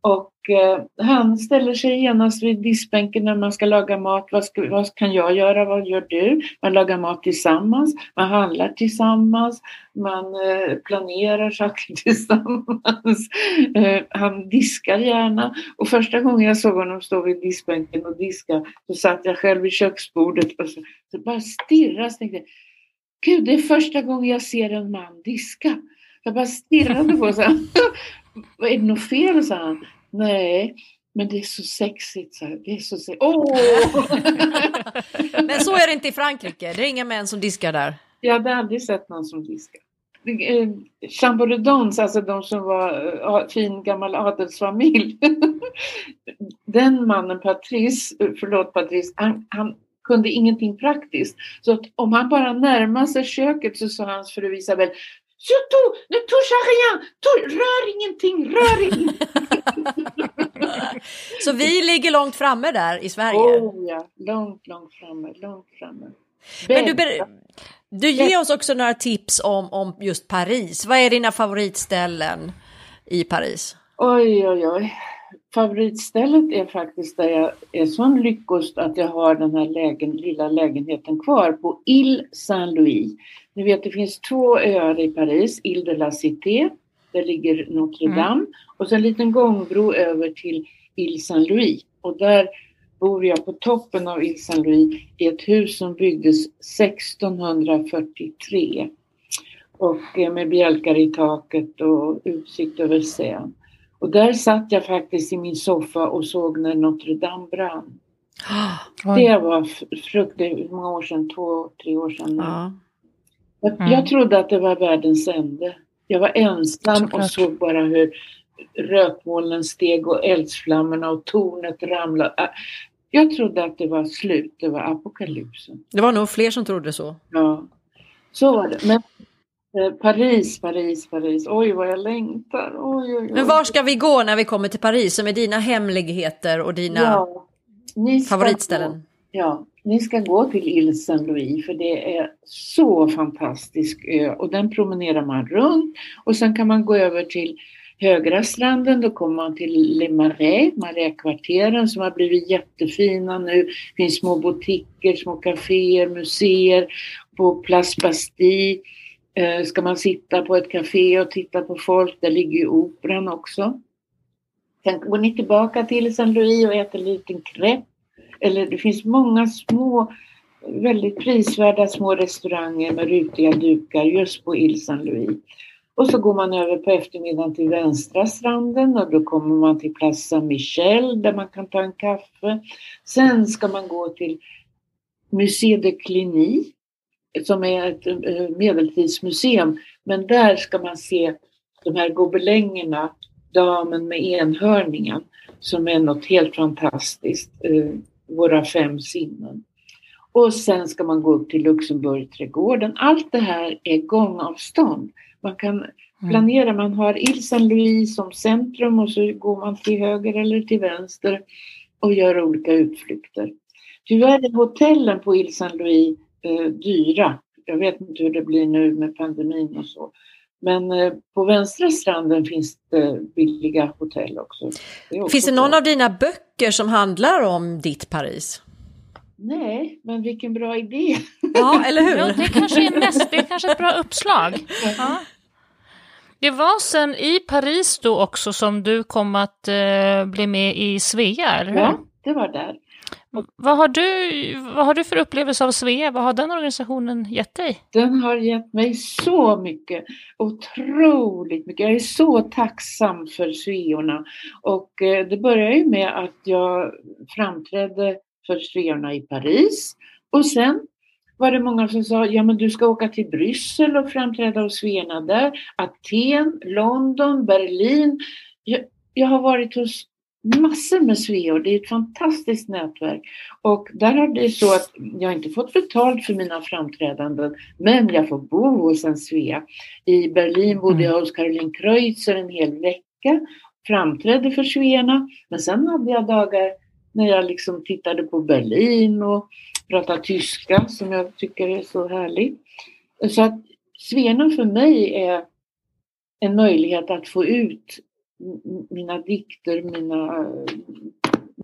Och Eh, han ställer sig genast vid diskbänken när man ska laga mat. Vad, ska, vad kan jag göra? Vad gör du? Man lagar mat tillsammans, man handlar tillsammans, man eh, planerar saker tillsammans. Eh, han diskar gärna. Och första gången jag såg honom stå vid diskbänken och diska så satt jag själv vid köksbordet och så, så bara stirrade och tänkte Gud, det är första gången jag ser en man diska. Jag bara stirrade på honom. Är det något fel? sa han. Nej, men det är så sexigt. Så det är så sexigt. Oh! men så är det inte i Frankrike. Det är inga män som diskar där. Jag hade aldrig sett någon som diskar. Eh, Chamboredons, alltså de som var uh, fin gammal adelsfamilj. Den mannen, Patrice, förlåt Patrice, han, han kunde ingenting praktiskt. Så att om han bara närmade sig köket så sa hans fru Isabel Surtout, ne touche rien! Rör ingenting, rör ingenting! så vi ligger långt framme där i Sverige? Oh ja, långt, långt framme, långt framme. Men du, du ger oss också några tips om, om just Paris. Vad är dina favoritställen i Paris? Oj, oj, oj favoritstället är faktiskt där jag är så lyckost att jag har den här lägen, lilla lägenheten kvar på Ile Saint-Louis. Ni vet det finns två öar i Paris, Ile de la Cité, där ligger Notre mm. Dame mm. och så en liten gångbro över till Ile Saint-Louis och där bor jag på toppen av Ile Saint-Louis i ett hus som byggdes 1643 och eh, med bjälkar i taket och utsikt över Seine. Och där satt jag faktiskt i min soffa och såg när Notre Dame brann. Det var fruktansvärt, många år sedan? Två, tre år sedan. Ja. Jag, mm. jag trodde att det var världens ände. Jag var ensam Såklart. och såg bara hur rökmolnen steg och eldsflammorna och tornet ramlade. Äh, jag trodde att det var slut, det var apokalypsen. Det var nog fler som trodde så. Ja, så var det. Men Eh, Paris, Paris, Paris. Oj, vad jag längtar. Oj, oj, oj. Men var ska vi gå när vi kommer till Paris? Som är dina hemligheter och dina ja, favoritställen? Gå, ja, ni ska gå till Ile Saint-Louis för det är så fantastisk ö och den promenerar man runt och sen kan man gå över till högra stranden, då kommer man till Le Marais, Marais-kvarteren som har blivit jättefina nu. Det finns små boutiquer, små kaféer, museer på Place Bastille Eh, ska man sitta på ett café och titta på folk, där ligger ju operan också. Sen går ni tillbaka till Saint Louis och äter en liten crepe. Eller det finns många små, väldigt prisvärda små restauranger med rutiga dukar just på Ile Saint Louis. Och så går man över på eftermiddagen till vänstra stranden och då kommer man till Place Saint-Michel där man kan ta en kaffe. Sen ska man gå till Musée de Cluny som är ett eh, medeltidsmuseum. Men där ska man se de här gobelängerna, damen med enhörningen, som är något helt fantastiskt. Eh, våra fem sinnen. Och sen ska man gå upp till Luxemburgträdgården. Allt det här är gångavstånd. Man kan mm. planera, man har Ile Saint-Louis som centrum och så går man till höger eller till vänster och gör olika utflykter. Tyvärr är hotellen på Ile Saint-Louis eh, dyra. Jag vet inte hur det blir nu med pandemin och så. Men eh, på vänstra stranden finns det billiga hotell också. Det också finns det någon bra. av dina böcker som handlar om ditt Paris? Nej, men vilken bra idé! Ja, eller hur? Ja, det kanske är näst, det är kanske ett bra uppslag. Ja. Det var sen i Paris då också som du kom att eh, bli med i Svea, eller hur? Ja, det var där. Vad har, du, vad har du för upplevelse av Svea? Vad har den organisationen gett dig? Den har gett mig så mycket, otroligt mycket. Jag är så tacksam för Sveorna. Och eh, det började ju med att jag framträdde för Sveorna i Paris. Och sen var det många som sa, ja men du ska åka till Bryssel och framträda hos Sveorna där. Aten, London, Berlin. Jag, jag har varit hos massor med sveor. Det är ett fantastiskt nätverk. Och där har det så att jag inte fått betalt för mina framträdanden, men jag får bo hos en svea. I Berlin bodde jag mm. hos Caroline Kreutzer en hel vecka, framträdde för svearna, men sen hade jag dagar när jag liksom tittade på Berlin och pratade tyska som jag tycker är så härligt. Så att svearna för mig är en möjlighet att få ut mina dikter, mina,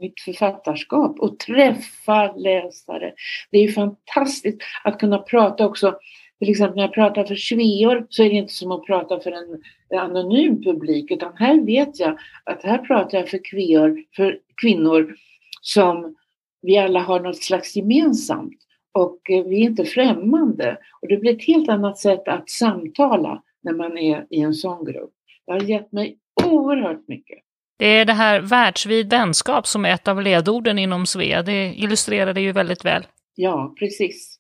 mitt författarskap och träffa läsare. Det är fantastiskt att kunna prata också till exempel när jag pratar för sveor så är det inte som att prata för en anonym publik utan här vet jag att här pratar jag för, kvior, för kvinnor som vi alla har något slags gemensamt och eh, vi är inte främmande. Och det blir ett helt annat sätt att samtala när man är i en sån grupp. Det har gett mig oerhört mycket. Det är det här världsvid vänskap som är ett av ledorden inom Svea. Det illustrerar det ju väldigt väl. Ja, precis.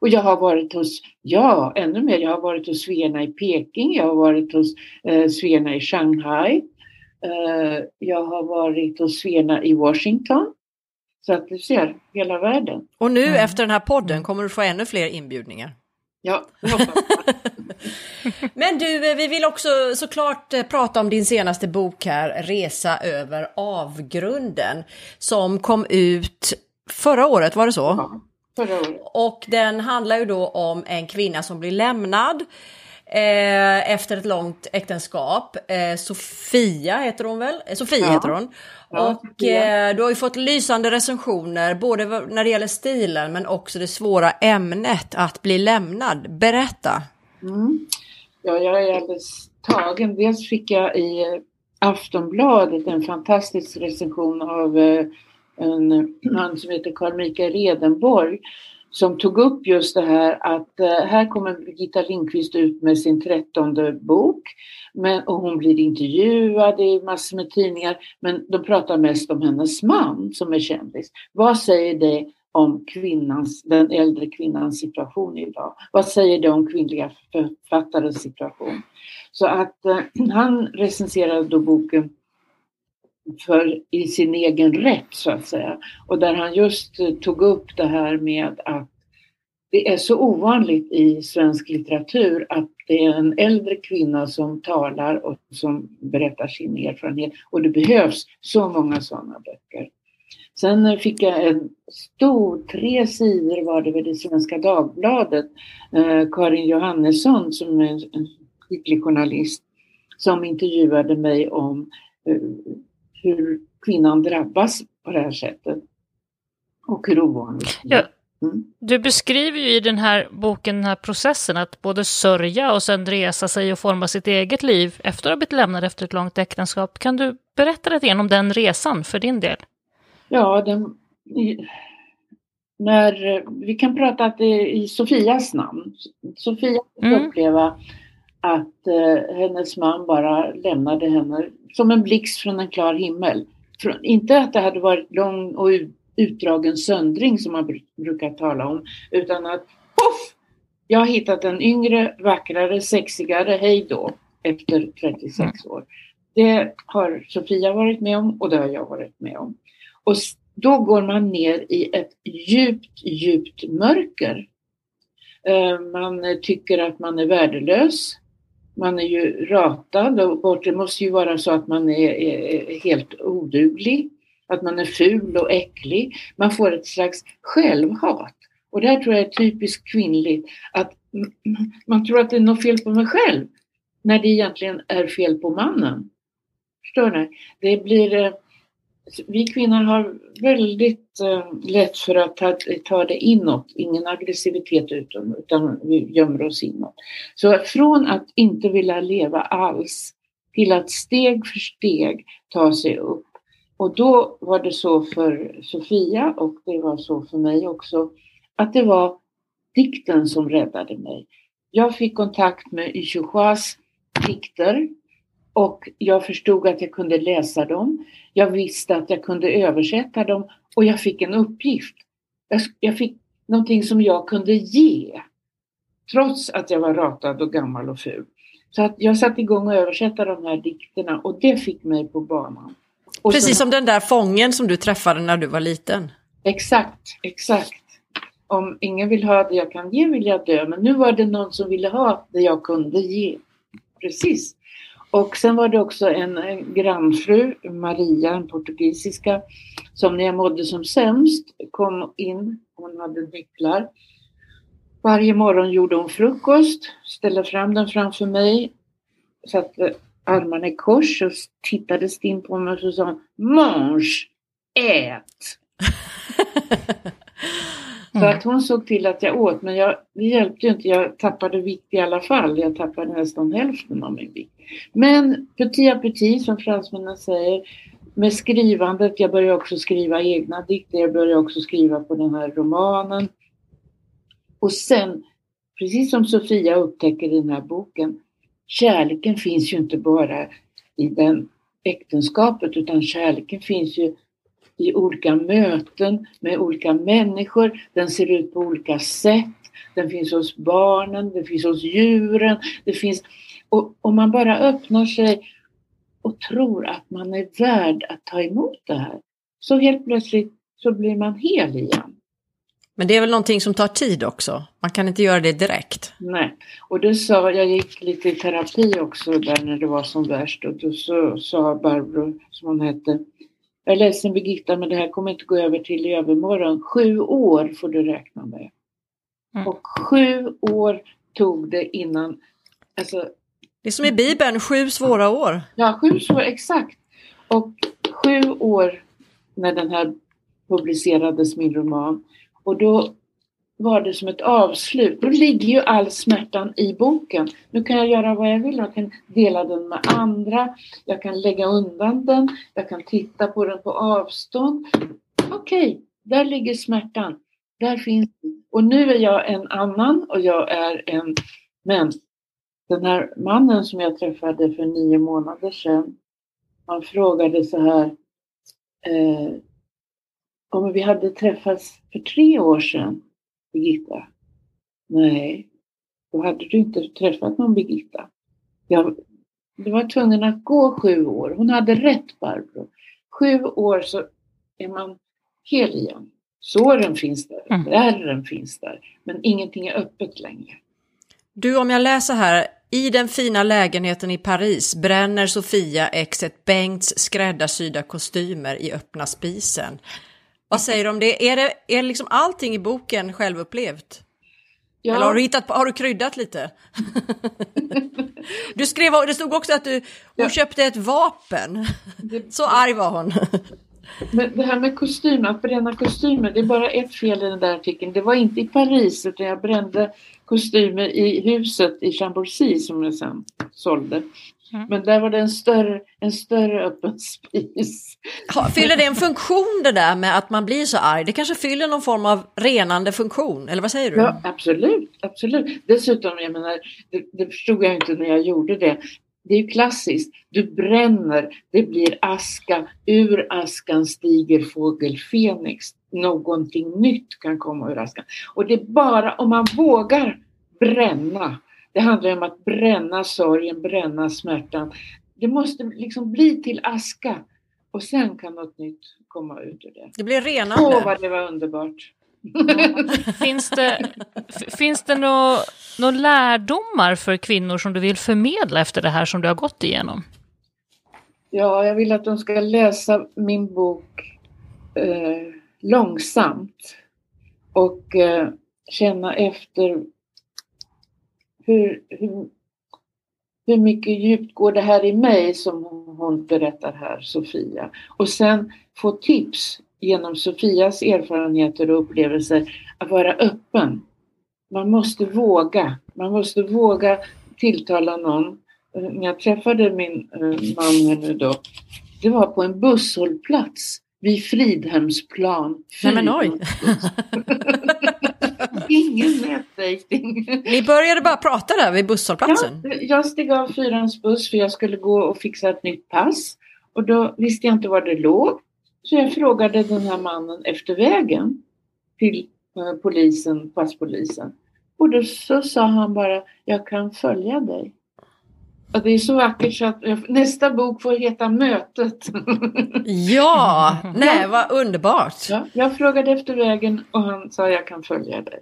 Och jag har varit hos, ja, ännu mer, jag har varit hos Svena i Peking, jag har varit hos eh, Svena i Shanghai, eh, jag har varit hos Svena i Washington. Så att du ser, hela världen. Och nu mm. efter den här podden kommer du få ännu fler inbjudningar. Ja, eh, vi vill också såklart eh, prata om din senaste bok här, Resa över avgrunden, som kom ut förra året, var det så? Ja, förra året. Och den handlar ju då om en kvinna som blir lämnad eh, efter ett långt äktenskap. Eh, Sofia heter hon väl? Eh, Sofia ja. heter hon. Ja, och eh, du har ju fått lysande recensioner både när det gäller stilen men också det svåra ämnet att bli lämnad. Berätta! Mm. Ja, jag är alldeles tagen. Dels fick jag i Aftonbladet en fantastisk recension av eh, en man som heter Carl Mikael Redenborg som tog upp just det här att eh, här kommer Birgitta Lindqvist ut med sin trettonde bok men, och hon blir intervjuad i massor med tidningar men de pratar mest om hennes man som är kändis. Vad säger det om kvinnans, den äldre kvinnans situation idag? Vad säger det om kvinnliga författares situation? Så att eh, han recenserade då boken för, i sin egen rätt så att säga. Och där han just eh, tog upp det här med att det är så ovanligt i svensk litteratur att det är en äldre kvinna som talar och som berättar sin erfarenhet och det behövs så många sådana böcker. Sen fick jag en stor, tre sidor var det väl i Svenska Dagbladet, eh, Karin Johannesson som är en skicklig journalist som intervjuade mig om eh, hur kvinnan drabbas på det här sättet. Och hur ovanligt ja. Mm. Du beskriver ju i den här boken den här processen att både sörja och sen resa sig och forma sitt eget liv efter att ha blivit lämnad efter ett långt äktenskap. Kan du berätta lite grann om den resan för din del? Ja, den, när, vi kan prata att det i Sofias namn. Sofia fick mm. uppleva att eh, hennes man bara lämnade henne som en blixt från en klar himmel. För, inte att det hade varit lång och utdragen söndring som man brukar tala om, utan att poff! Jag har hittat en yngre, vackrare, sexigare, hej då, efter 36 mm. år. Det har Sofia varit med om och det har jag varit med om. Och då går man ner i ett djupt, djupt mörker. Eh, man tycker att man är värdelös man är ju ratad och bort. det måste ju vara så att man är, är, helt oduglig, att man är ful och äcklig. Man får ett slags självhat. Och det här tror jag är typiskt kvinnligt, att man tror att det är något fel på mig själv när det egentligen är fel på mannen. Förstår ni? Det blir eh, vi kvinnor har väldigt eh, lätt för att ta, ta det inåt, ingen aggressivitet utom, utan vi gömmer oss inåt. Så från att inte vilja leva alls till att steg för steg ta sig upp. Och då var det så för Sofia och det var så för mig också, att det var dikten som räddade mig. Jag fick kontakt med Ishuas dikter och jag förstod att jag kunde läsa dem. Jag visste att jag kunde översätta dem och jag fick en uppgift. Jag, fick någonting som jag kunde ge. Trots att jag var ratad och gammal och ful. Så att jag satte igång och översätta de här dikterna och det fick mig på banan. Och Precis som den där fången som du träffade när du var liten. Exakt, exakt. Om ingen vill ha det jag kan ge vill jag dö, men nu var det någon som ville ha det jag kunde ge. Precis. Och sen var det också en grannfru, Maria, en portugisiska, som när jag mådde som sämst kom in. Hon hade nycklar. Varje morgon gjorde hon frukost, ställde fram den framför mig, satte armarna i kors och tittade stint på mig och så sa hon Mange, ät! Så att hon såg till att jag åt, men jag, det hjälpte ju inte. Jag tappade vikt i alla fall. Jag tappade nästan hälften av min vikt. Men petit à petit, som fransmännen säger, med skrivandet, jag började också skriva egna dikter, jag började också skriva på den här romanen. Och sen, precis som Sofia upptäcker i den här boken, kärleken finns ju inte bara i den äktenskapet utan kärleken finns ju i olika möten med olika människor. Den ser ut på olika sätt. Den finns hos barnen, den finns hos djuren. Det finns, och om man bara öppnar sig och tror att man är värd att ta emot det här, så helt plötsligt så blir man hel igen. Men det är väl någonting som tar tid också? Man kan inte göra det direkt. Nej, och det sa, jag gick lite i terapi också där när det var som värst och då så, sa Barbro, som hon hette, jag är ledsen Birgitta men det här kommer inte gå över till i övermorgon. Sju år får du räkna med. Mm. Och sju år tog det innan, alltså. Det är som i Bibeln, sju svåra år. Ja, sju svåra, exakt. Och sju år när den här publicerades, min roman. Och då var det som ett avslut. Då ligger ju all smärtan i boken. Nu kan jag göra vad jag vill. Jag kan dela den med andra. Jag kan lägga undan den. Jag kan titta på den på avstånd. Okej, okay, där ligger smärtan. Där finns den. Och nu är jag en annan och jag är en... Men den här mannen som jag träffade för nio månader sedan. Han frågade så här. Eh, om vi hade träffats för tre år sedan Birgitta? Nej, då hade du inte träffat någon Birgitta. Jag, du var tvungen att gå sju år. Hon hade rätt Barbro. Sju år så är man hel igen. Såren finns där, mm. ärren finns där, men ingenting är öppet längre. Du, om jag läser här, i den fina lägenheten i Paris bränner Sofia exet Bengts skräddarsydda kostymer i öppna spisen. Vad säger du om det? Är det, är liksom allting i boken självupplevt? Ja. Eller har du, hittat, har du kryddat lite? du skrev, det stod också att du, hon ja. köpte ett vapen. Så arg var hon. Men det här med kostym, att bränna kostymer, det är bara ett fel i den där artikeln. Det var inte i Paris utan jag brände kostymer i huset i Chambourcy som jag sen sålde. Mm. Men där var det en större, en större öppen spis. Fyller det en funktion det där med att man blir så arg? Det kanske fyller någon form av renande funktion, eller vad säger du? Ja, absolut, absolut. Dessutom, jag menar, det, det förstod jag inte när jag gjorde det. Det är ju klassiskt. Du bränner, det blir aska. Ur askan stiger fågel Fenix. Någonting nytt kan komma ur askan. Och det är bara om man vågar bränna det handlar om att bränna sorgen, bränna smärtan. Det måste liksom bli till aska och sen kan något nytt komma ut ur det. Det blir renande. Åh, vad det var underbart. finns det, finns det några nå lärdomar för kvinnor som du vill förmedla efter det här som du har gått igenom? Ja, jag vill att de ska läsa min bok eh, långsamt och eh, känna efter hur, hur, hur mycket djupt går det här i mig som hon berättar här, Sofia. Och sen få tips genom Sofias erfarenheter och upplevelser att vara öppen. Man måste våga. Man måste våga tilltala någon. När jag träffade min eh, man nu då, det var på en busshållplats vid Fridhemsplan. Nej men oj! Ingen nätdejting. Ni började bara prata där vid busshållplatsen? Ja, jag steg av fyrans buss för jag skulle gå och fixa ett nytt pass. Och då visste jag inte var det låg. Så jag frågade den här mannen efter vägen till eh, polisen, passpolisen. Och då så sa han bara, jag kan följa dig. Och det är så vackert så att nästa bok får heta Mötet. Ja, nej vad underbart. Ja, jag frågade efter vägen och han sa jag kan följa dig.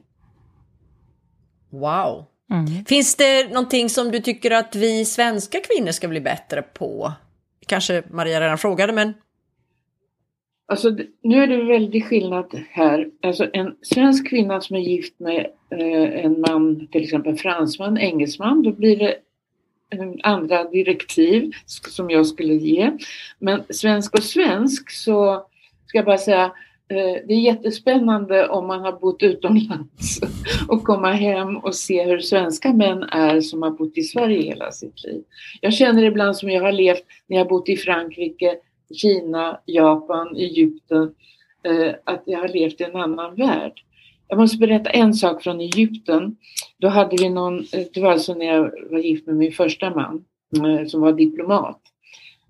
Wow. Mm. Finns det någonting som du tycker att vi svenska kvinnor ska bli bättre på? Kanske Maria redan frågade men... Alltså nu är det väldigt skillnad här. Alltså en svensk kvinna som är gift med eh, en man, till exempel fransman, engelsman, då blir det andra direktiv som jag skulle ge. Men svensk och svensk så ska jag bara säga eh, Eh, det är jättespännande om man har bott utomlands och komma hem och se hur svenska män är som har bott i Sverige hela sitt liv. Jag känner ibland som jag har levt när jag bott i Frankrike, Kina, Japan, Egypten, eh, att jag har levt i en annan värld. Jag måste berätta en sak från Egypten. Då hade vi någon, eh, det var alltså när jag var gift med min första man som var diplomat.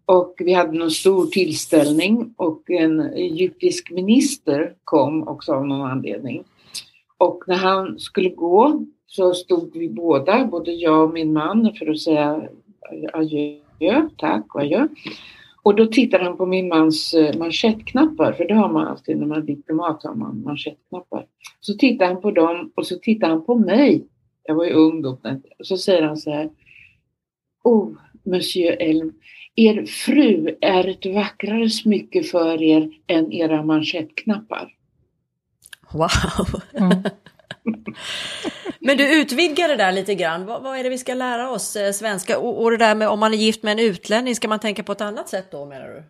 Och vi hade någon stor tillställning och en egyptisk minister kom också av någon anledning. Och när han skulle gå så stod vi båda, både jag och min man, för att säga adjö, tack och adjö. Och då tittade han på min mans eh, manschettknappar, för det har man alltid när man är diplomat, har man manschettknappar. Så tittade han på dem och så tittade han på mig. Jag var ju ung då. Och så säger han så här. Oh, Monsieur Elm, er fru är ett vackrare smycke för er än era manschettknappar. Wow! Mm. Men du utvidgar det där lite grann. Vad, vad, är det vi ska lära oss eh, svenska? Och, och det där med om man är gift med en utlänning, ska man tänka på ett annat sätt då menar du?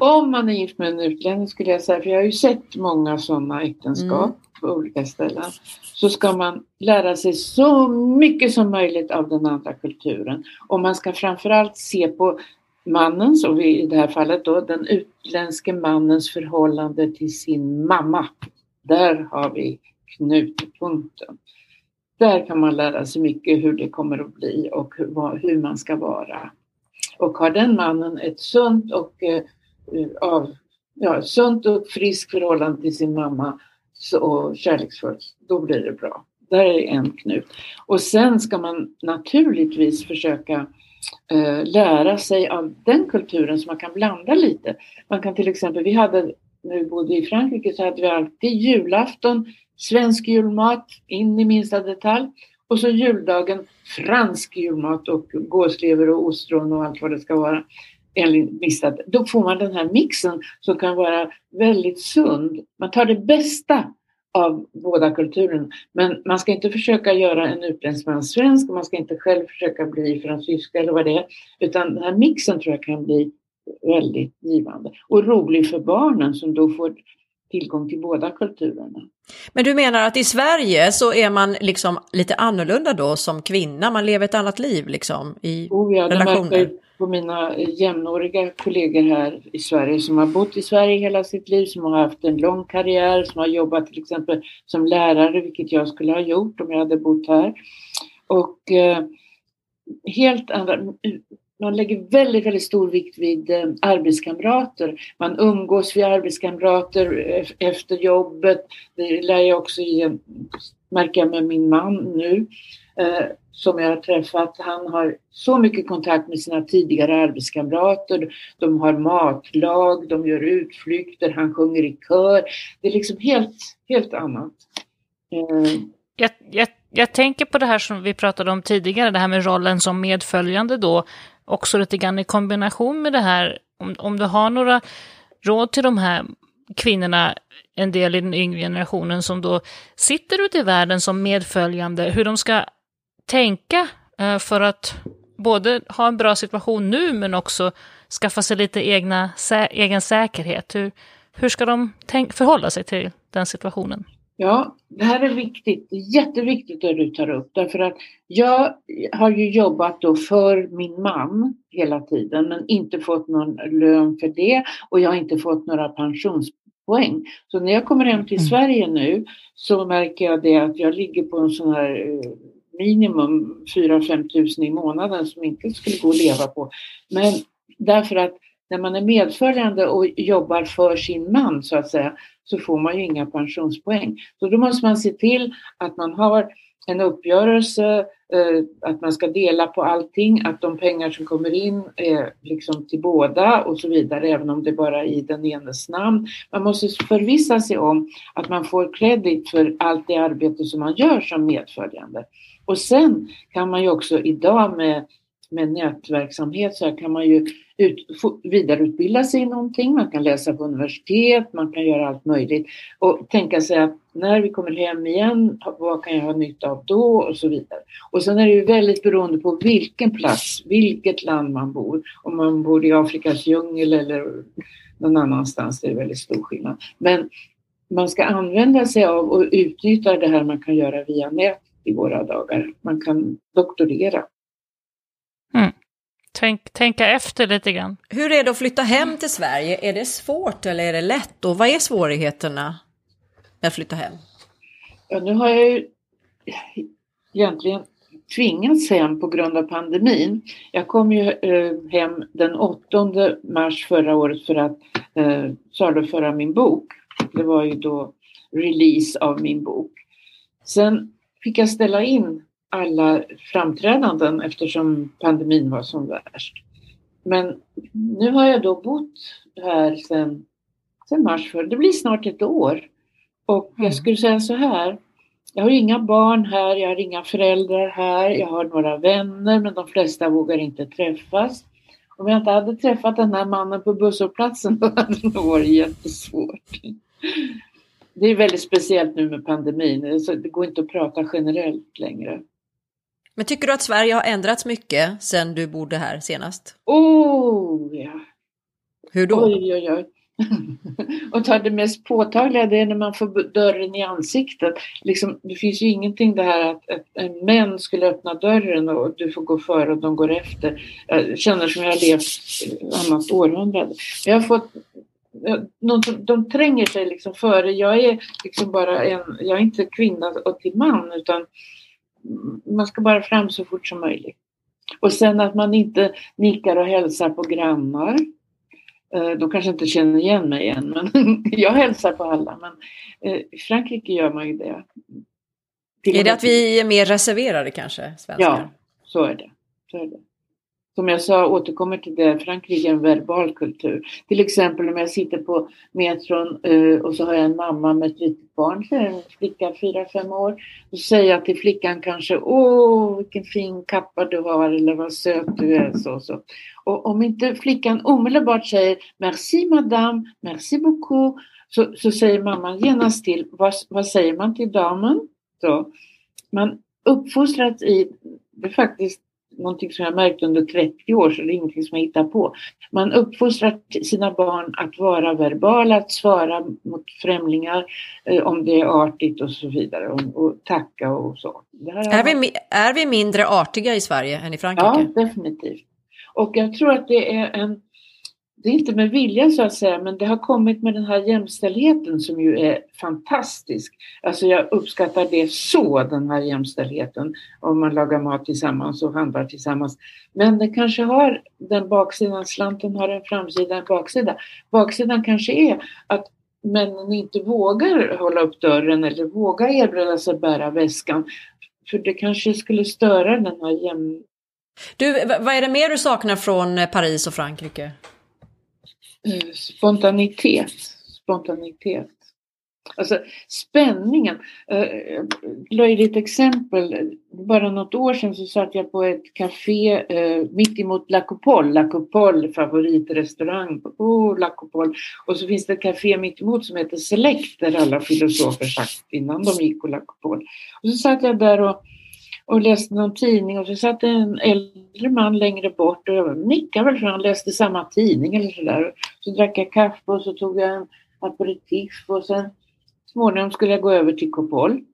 Om man är gift med en utlänning skulle jag säga, för jag har ju sett många sådana äktenskap mm på olika ställen, så ska man lära sig så mycket som möjligt av den andra kulturen. Och man ska framförallt se på mannens, och i det här fallet då den utländske mannens förhållande till sin mamma. Där har vi knutpunkten. Där kan man lära sig mycket hur det kommer att bli och hur, man ska vara. Och har den mannen ett sunt och, eh, av, ja, sunt och friskt förhållande till sin mamma och kärleksfullt, då blir det bra. Där är en knut. Och sen ska man naturligtvis försöka eh, lära sig av den kulturen så man kan blanda lite. Man kan till exempel, vi hade, när vi bodde i Frankrike så hade vi alltid julafton, svensk julmat in i minsta detalj och så juldagen fransk julmat och gåslever och ostron och allt vad det ska vara. Då får man den här mixen som kan vara väldigt sund. Man tar det bästa av båda kulturerna. Men man ska inte försöka göra en utländsk man svensk och man ska inte själv försöka bli fransyska eller vad det är. Utan den här mixen tror jag kan bli väldigt givande och rolig för barnen som då får tillgång till båda kulturerna. Men du menar att i Sverige så är man liksom lite annorlunda då som kvinna, man lever ett annat liv liksom i oh ja, relationer? På mina jämnåriga kollegor här i Sverige som har bott i Sverige hela sitt liv, som har haft en lång karriär, som har jobbat till exempel som lärare, vilket jag skulle ha gjort om jag hade bott här. Och eh, helt andra, man lägger väldigt, väldigt stor vikt vid eh, arbetskamrater. Man umgås vid arbetskamrater eh, efter jobbet. Det lär jag också ge, märker jag med min man nu. Eh, som jag har träffat, han har så mycket kontakt med sina tidigare arbetskamrater. De har matlag, de gör utflykter, han sjunger i kör. Det är liksom helt, helt annat. Eh. Jag, jag, jag tänker på det här som vi pratade om tidigare, det här med rollen som medföljande då, också lite grann i kombination med det här, om, om du har några råd till de här kvinnorna, en del i den yngre generationen som då sitter ute i världen som medföljande, hur de ska tänka eh, för att både ha en bra situation nu men också skaffa sig lite egna, egen säkerhet. Hur, hur ska de tänk, förhålla sig till den situationen? Ja, det här är viktigt. Det är jätteviktigt att du tar upp därför att jag har ju jobbat då för min man hela tiden men inte fått någon lön för det och jag har inte fått några pensionspoäng. Så när jag kommer hem till mm. Sverige nu så märker jag det att jag ligger på en sån här eh, minimum 4-5 tusen i månaden som inte skulle gå att leva på. Men därför att när man är medföljande och jobbar för sin man så att säga så får man ju inga pensionspoäng. Så då måste man se till att man har en uppgörelse, eh, att man ska dela på allting, att de pengar som kommer in är liksom till båda och så vidare, även om det bara är i den enes namn. Man måste förvissa sig om att man får kredit för allt det arbete som man gör som medföljande. Och sen kan man ju också idag med med nätverksamhet så här kan man ju ut, vidareutbilda sig i någonting, man kan läsa på universitet, man kan göra allt möjligt och tänka sig att när vi kommer hem igen, vad kan jag ha nytta av då och så vidare. Och sen är det ju väldigt beroende på vilken plats, vilket land man bor. Om man bor i Afrikas djungel eller någon annanstans, det är väldigt stor skillnad. Men man ska använda sig av och utnyttja det här man kan göra via nät i våra dagar. Man kan doktorera. Tänk, tänka efter lite grann. Hur är det att flytta hem till Sverige? Är det svårt eller är det lätt? Och vad är svårigheterna med att flytta hem? Ja, nu har jag ju egentligen tvingats hem på grund av pandemin. Jag kom ju eh, hem den 8 mars förra året för att eh, saluföra min bok. Det var ju då release av min bok. Sen fick jag ställa in alla framträdanden eftersom pandemin var som värst. Men nu har jag då bott här sedan, sedan mars för det blir snart ett år. Och jag mm. skulle säga så här, jag har inga barn här, jag har inga föräldrar här, jag har några vänner men de flesta vågar inte träffas. Om jag inte hade träffat den här mannen på busshållplatsen då hade det nog varit jättesvårt. Det är väldigt speciellt nu med pandemin, så det går inte att prata generellt längre. Men tycker du att Sverige har ändrats mycket sedan du bodde här senast? Oh ja! Hur då? Oj, oj, oj. och ta det mest påtagliga det är när man får dörren i ansiktet. Liksom, det finns ju ingenting det här att, att en män skulle öppna dörren och du får gå före och de går efter. Jag känner som jag har levt annat århundrade. Jag har fått de, de tränger sig liksom före. Jag är liksom bara en, jag är inte kvinna och till man utan man ska bara fram så fort som möjligt. Och sen att man inte nickar och hälsar på grannar. Eh, de kanske inte känner igen mig än, men jag hälsar på alla. Men eh, i Frankrike gör man ju det. Till är det att vi är mer reserverade kanske, svenskar? Ja, så är det. Så är det som jag sa, återkommer till det, Frankrike är en verbal kultur. Till exempel om jag sitter på metron eh, och så har jag en mamma med ett litet barn, en flicka fyra fem år. Då säger jag till flickan kanske, åh vilken fin kappa du har eller vad söt du är. Så, så. Och om inte flickan omedelbart säger merci madame, merci beaucoup, så, så säger mamman genast till, vad, vad säger man till damen? Så. Man uppfostras i, det är faktiskt någonting som jag märkt under 30 år, så det är ingenting som jag hittar på. Man uppfostrar sina barn att vara verbala, att svara mot främlingar eh, om det är artigt och så vidare och, och tacka och så. Är vi, är vi mindre artiga i Sverige än i Frankrike? Ja, definitivt. Och jag tror att det är en det är inte med vilja så att säga, men det har kommit med den här jämställdheten som ju är fantastisk. Alltså jag uppskattar det så, den här jämställdheten, om man lagar mat tillsammans och handlar tillsammans. Men det kanske har den baksidan, slanten har en framsida, en baksida. Baksidan kanske är att männen inte vågar hålla upp dörren eller vågar erbjuda sig bära väskan. För det kanske skulle störa den här jäm... Du, vad är det mer du saknar från eh, Paris och Frankrike? Eh, spontanitet. Spontanitet. Alltså spänningen. Eh, löjligt exempel. Bara något år sedan så satt jag på ett café eh, mitt emot La Coupole. La Coupole, favoritrestaurang. Oh, La Coupole. Och så finns det ett café mitt emot som heter Select där alla filosofer sagt innan de gick på La Coupole. Och så satt jag där och och läste någon tidning och så satt en äldre man längre bort och jag nickade väl för han läste samma tidning eller sådär. Så drack jag kaffe och så tog jag en aperitif och sen småningom skulle jag gå över till Kopol.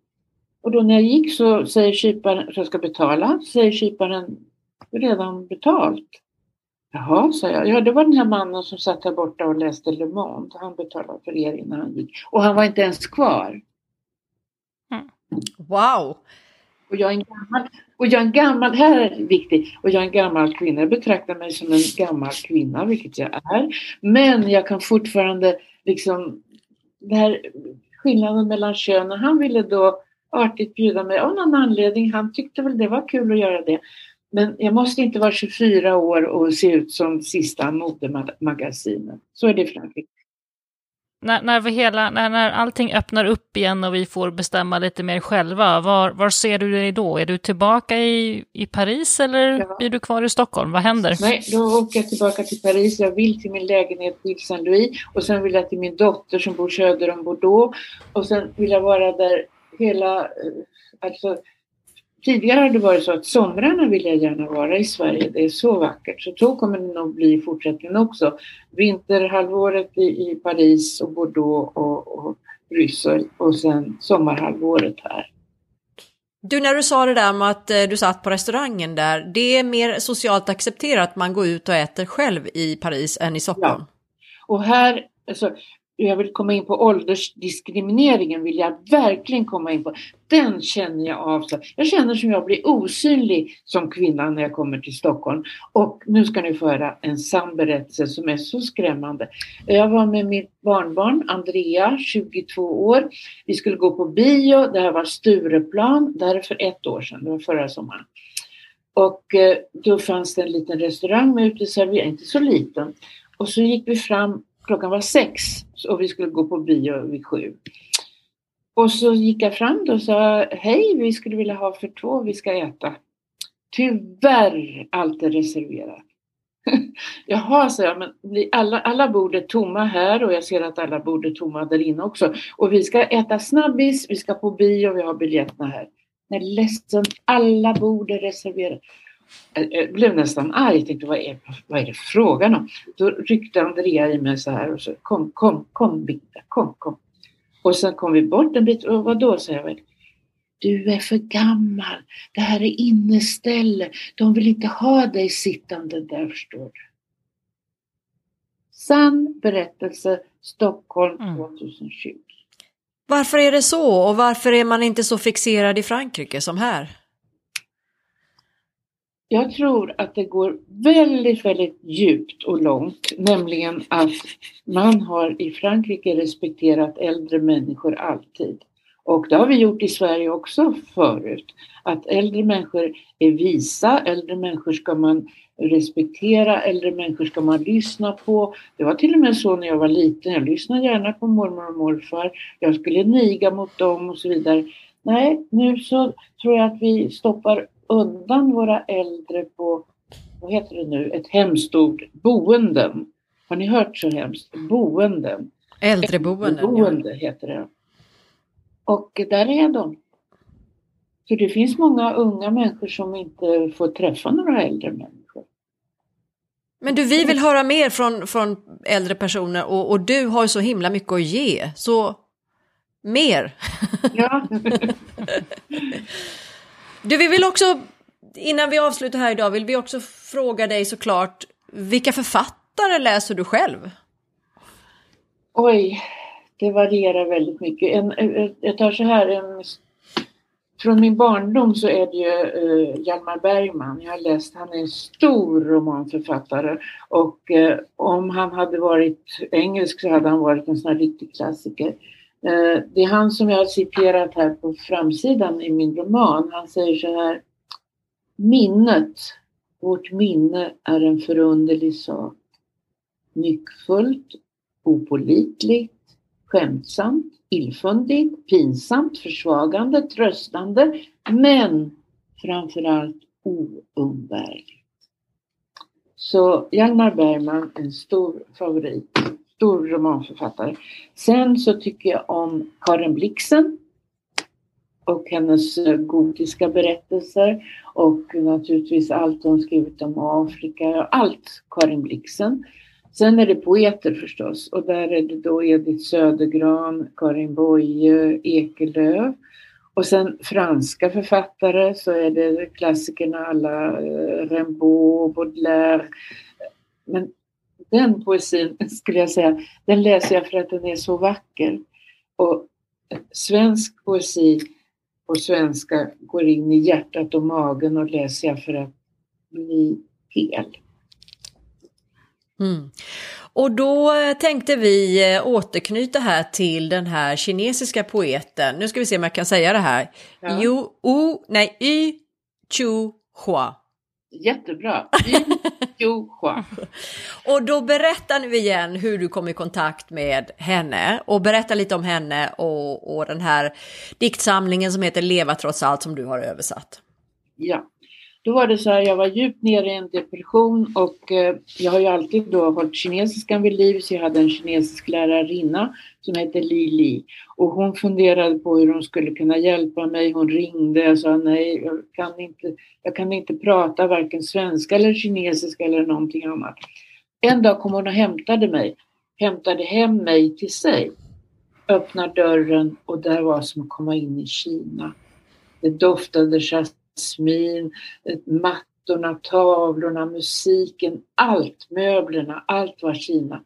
Och då när jag gick så säger kyparen, för jag ska betala, Så säger kyparen redan betalt. Jaha, sa jag. Ja, det var den här mannen som satt där borta och läste Le Monde. Han betalade för er innan han gick. Och han var inte ens kvar. Mm. Wow! Och jag är en gammal, och jag är en gammal, här är det viktigt, och jag är en gammal kvinna. Jag betraktar mig som en gammal kvinna, vilket jag är. Men jag kan fortfarande liksom, det här skillnaden mellan könen, han ville då artigt bjuda mig av någon anledning. Han tyckte väl det var kul att göra det. Men jag måste inte vara 24 år och se ut som sista modemagasinet. Så är det i Frankrike när, när, vi hela, när, när allting öppnar upp igen och vi får bestämma lite mer själva, var, var ser du dig då? Är du tillbaka i, i Paris eller ja. blir du kvar i Stockholm? Vad händer? Nej, då åker jag tillbaka till Paris. Jag vill till min lägenhet på Saint-Louis och sen vill jag till min dotter som bor söder om Bordeaux och sen vill jag vara där hela, eh, alltså Tidigare har det varit så att somrarna vill jag gärna vara i Sverige. Det är så vackert. Så så kommer det nog bli i fortsättningen också. Vinterhalvåret i, i Paris och Bordeaux och, och Bryssel och sen sommarhalvåret här. Du, när du sa det där med att eh, du satt på restaurangen där, det är mer socialt accepterat att man går ut och äter själv i Paris än i Stockholm? Ja. Och här, alltså, jag vill komma in på åldersdiskrimineringen vill jag verkligen komma in på. Den känner jag av. Så. Jag känner som jag blir osynlig som kvinna när jag kommer till Stockholm. Och nu ska ni få höra en sann berättelse som är så skrämmande. Jag var med mitt barnbarn Andrea, 22 år. Vi skulle gå på bio. Det här var Stureplan. Det här är för ett år sedan, det var förra sommaren. Och eh, då fanns det en liten restaurang med uteservering, inte så liten. Och så gick vi fram klockan var sex och vi skulle gå på bio vid sju. Och så gick jag fram och sa hej, vi skulle vilja ha för två, vi ska äta. Tyvärr, allt är reserverat. Jaha, sa jag, men alla, alla bord är tomma här och jag ser att alla bord är tomma där inne också. Och vi ska äta snabbis, vi ska på bio, vi har biljetterna här. Nej, ledsen, alla bord är reserverade. Jag blev nästan arg. Jag tänkte, vad är, vad är det frågan om? Då ryckte Andrea i mig så här och så kom, kom, kom Birgitta, kom, kom. Och sen kom vi bort en bit och vad då, sa jag. Du är för gammal. Det här är inneställe. De vill inte ha dig sittande där, förstår du. Sann berättelse, Stockholm 2020. Mm. Varför är det så och varför är man inte så fixerad i Frankrike som här? Jag tror att det går väldigt, väldigt djupt och långt, nämligen att man har i Frankrike respekterat äldre människor alltid. Och det har vi gjort i Sverige också förut. Att äldre människor är visa, äldre människor ska man respektera, äldre människor ska man lyssna på. Det var till och med så när jag var liten, jag lyssnade gärna på mormor och morfar, jag skulle niga mot dem och så vidare. Nej, nu så tror jag att vi stoppar undan våra äldre på, vad heter det nu, ett hemskt ord, boenden. Har ni hört så hemskt? Boenden. Äldreboenden. Boende ja. heter det. Och där är de. Så det finns många unga människor som inte får träffa några äldre människor. Men du, vi vill höra mer från, från äldre personer och, och du har så himla mycket att ge. Så mer! Ja. Du, vi vill också, innan vi avslutar här idag, vill vi också fråga dig såklart, vilka författare läser du själv? Oj, det varierar väldigt mycket. En, eh, eh, jag tar så här, en, från min barndom så är det ju uh, Hjalmar Bergman. Jag har läst, han är en stor romanförfattare och uh, om han hade varit engelsk så hade han varit en sån här riktig klassiker. Eh, det är han som jag har citerat här på framsidan i min roman. Han säger så här. Minnet, vårt minne är en förunderlig sak. Nyckfullt, opolitligt, skämtsamt, illfundigt, pinsamt, försvagande, tröstande, men framförallt oumbärligt. Så Hjalmar Bergman, en stor favorit stor romanförfattare. Sen så tycker jag om Karin Blixen och hennes eh, gotiska berättelser och naturligtvis allt hon skrivit om Afrika, allt Karin Blixen. Sen är det poeter förstås och där är det då Edith Södergran, Karin Boye, Ekelöf. Och sen franska författare så är det klassikerna alla, eh, Rimbaud, Baudelaire. Men den poesin skulle jag säga, den läser jag för att den är så vacker. Och svensk poesi på svenska går in i hjärtat och magen och läser jag för att bli hel. Mm. Och då tänkte vi eh, återknyta här till den här kinesiska poeten. Nu ska vi se om jag kan säga det här. Ja. Yu, u, nej, y, chu, hua. Jättebra. och då berätta nu igen hur du kom i kontakt med henne och berätta lite om henne och, och den här diktsamlingen som heter Leva trots allt som du har översatt. Ja, då var det så här, jag var djupt nere i en depression och eh, jag har ju alltid då hållit kinesiskan vid liv så jag hade en kinesisk lärarinna som hette Li Li och hon funderade på hur hon skulle kunna hjälpa mig. Hon ringde och sa nej, jag kan inte, jag kan inte prata varken svenska eller kinesiska eller någonting annat. En dag kom hon och hämtade mig, hämtade hem mig till sig, öppnade dörren och där var som att komma in i Kina. Det doftade jasmin, mattorna, tavlorna, musiken, allt, möblerna, allt var Kina.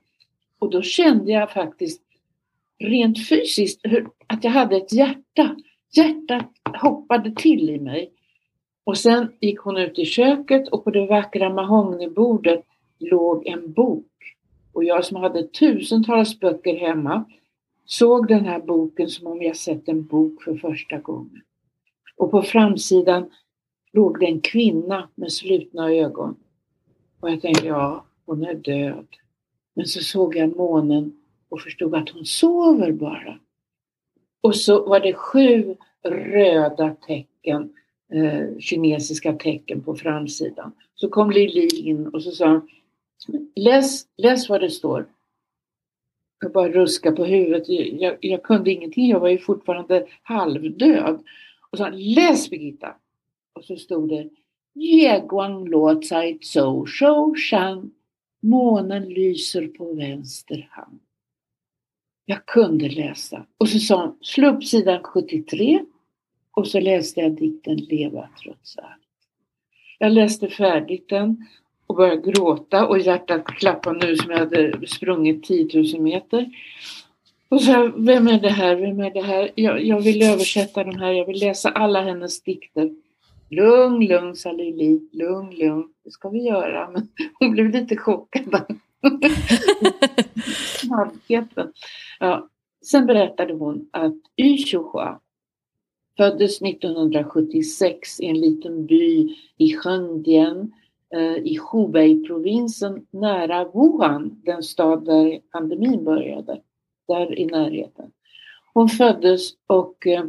Och då kände jag faktiskt rent fysiskt hur, att jag hade ett hjärta. Hjärtat hoppade till i mig. Och sen gick hon ut i köket och på det vackra mahognybordet låg en bok. Och jag som hade tusentals böcker hemma såg den här boken som om jag sett en bok för första gången. Och på framsidan låg det en kvinna med slutna ögon. Och jag tänkte, ja, hon är död. Men så såg jag månen och förstod att hon sover bara. Och så var det sju röda tecken, eh, kinesiska tecken på framsidan. Så kom Lili in och så sa hon, läs, läs vad det står. Jag bara ruskade på huvudet. Jag, jag kunde ingenting, jag var ju fortfarande halvdöd. Och sa, läs Birgitta! Och så stod det Jeguang guang luo cai zhou shou shan Månen lyser på vänster hand. Jag kunde läsa. Och så sa hon, slå upp sidan 73 och så läste jag dikten Leva trots allt. Jag läste färdigt den och började gråta och hjärtat klappade nu som jag hade sprungit 10 000 meter. Och så vem är det här, vem är det här? Jag, jag vill översätta de här, jag vill läsa alla hennes dikter. Lugn, lugn, sa Lili. Lugn, lugn. Det ska vi göra. Men hon blev lite chockad. Ja. Sen berättade hon att Yu Shuhua föddes 1976 i en liten by i Shengdian eh, i Hubei-provinsen nära Wuhan, den stad där pandemin började, där i närheten. Hon föddes och eh,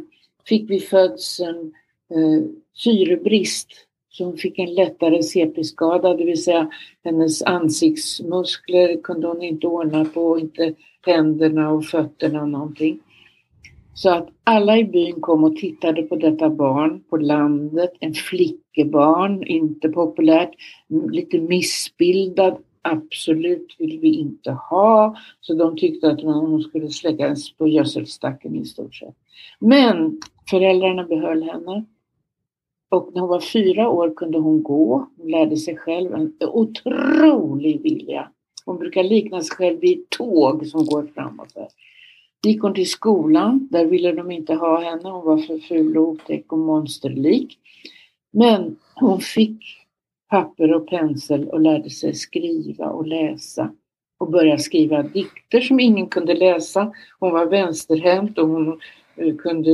fick vid födseln eh, syrebrist så hon fick en lättare CP-skada, det vill säga hennes ansiktsmuskler kunde hon inte ordna på, inte händerna och fötterna och någonting. Så att alla i byn kom och tittade på detta barn på landet, en flickebarn, inte populärt, lite missbildad, absolut vill vi inte ha. Så de tyckte att hon skulle släckas på gödselstacken i stort sett. Men föräldrarna behöll henne. Och när hon var fyra år kunde hon gå. Hon lärde sig själv en otrolig vilja. Hon brukar likna sig själv vid ett tåg som går framåt. Där. Gick hon till skolan, där ville de inte ha henne. Hon var för ful och otäck och monsterlik. Men hon fick papper och pensel och lärde sig skriva och läsa och började skriva dikter som ingen kunde läsa. Hon var vänsterhänt och hon eh, kunde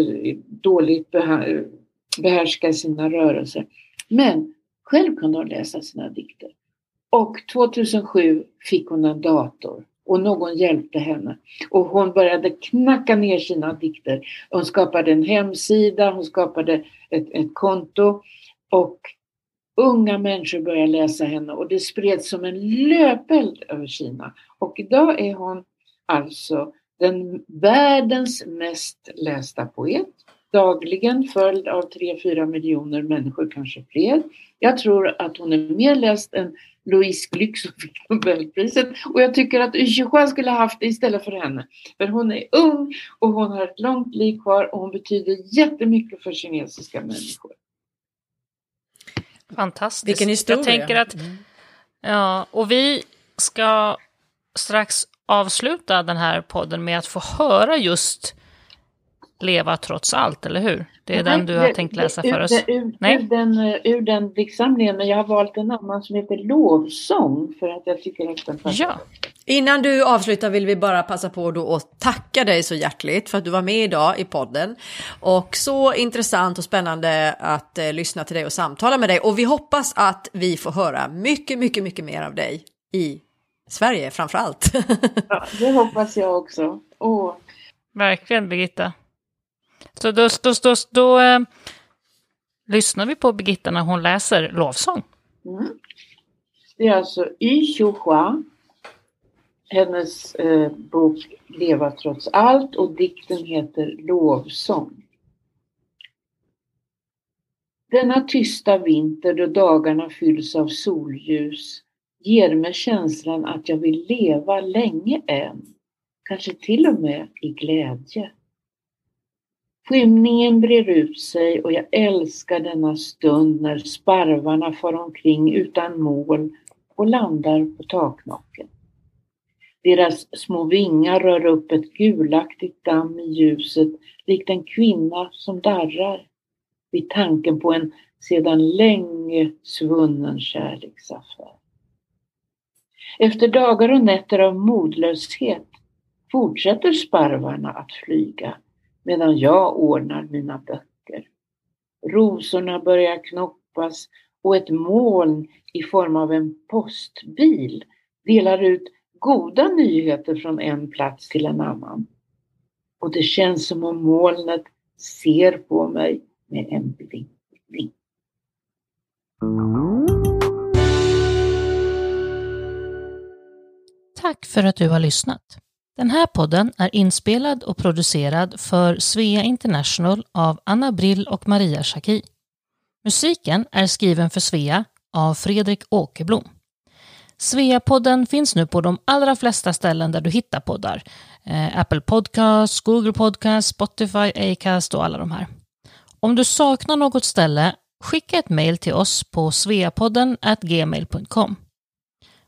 dåligt behärska sina rörelser. Men själv kunde hon läsa sina dikter. Och 2007 fick hon en dator och någon hjälpte henne. Och hon började knacka ner sina dikter. Hon skapade en hemsida, hon skapade ett, ett konto och unga människor började läsa henne och det spreds som en löpeld över Kina. Och idag är hon alltså den världens mest lästa poet dagligen följd av 3-4 miljoner människor, kanske fler. Jag tror att hon är mer läst än Louise Glück som fick Nobelpriset och jag tycker att Yshua skulle ha haft det istället för henne. För hon är ung och hon har ett långt liv kvar och hon betyder jättemycket för kinesiska människor. Fantastiskt. Vilken historia. Jag tänker att, mm. ja, och vi ska strax avsluta den här podden med att få höra just leva trots allt, eller hur? Det är Nej, den du har tänkt läsa för oss? Ur, Nej? Ur, den, eh, ur den diktsamlingen, men jag har valt en annan som heter Lovsång för att jag tycker att den Ja, Innan du avslutar vill vi bara passa på då att tacka dig så hjärtligt för att du var med idag i podden. Och så intressant och spännande att eh, lyssna till dig och samtala med dig. Och vi hoppas att vi får höra mycket, mycket, mycket mer av dig i Sverige framför allt. ja, det hoppas jag också. Åh. Verkligen Birgitta. Så då, då, då, då eh, lyssnar vi på Birgitta när hon läser lovsång. Mm. Det är alltså Y Hua, hennes eh, bok Leva trots allt och dikten heter Lovsång. Denna tysta vinter då dagarna fylls av solljus ger mig känslan att jag vill leva länge än, kanske till och med i glädje. Skymningen brer ut sig och jag älskar denna stund när sparvarna far omkring utan mål och landar på taknocken. Deras små vingar rör upp ett gulaktigt damm i ljuset likt en kvinna som darrar vid tanken på en sedan länge svunnen kärleksaffär. Efter dagar och nätter av modlöshet fortsätter sparvarna att flyga medan jag ordnar mina böcker. Rosorna börjar knoppas och ett moln i form av en postbil delar ut goda nyheter från en plats till en annan. Och det känns som om molnet ser på mig med en blinkning. Tack för att du har lyssnat. Den här podden är inspelad och producerad för Svea International av Anna Brill och Maria Schacki. Musiken är skriven för Svea av Fredrik Åkerblom. Svea-podden finns nu på de allra flesta ställen där du hittar poddar. Eh, Apple Podcasts, Google Podcasts, Spotify, Acast och alla de här. Om du saknar något ställe, skicka ett mejl till oss på sveapodden gmail.com.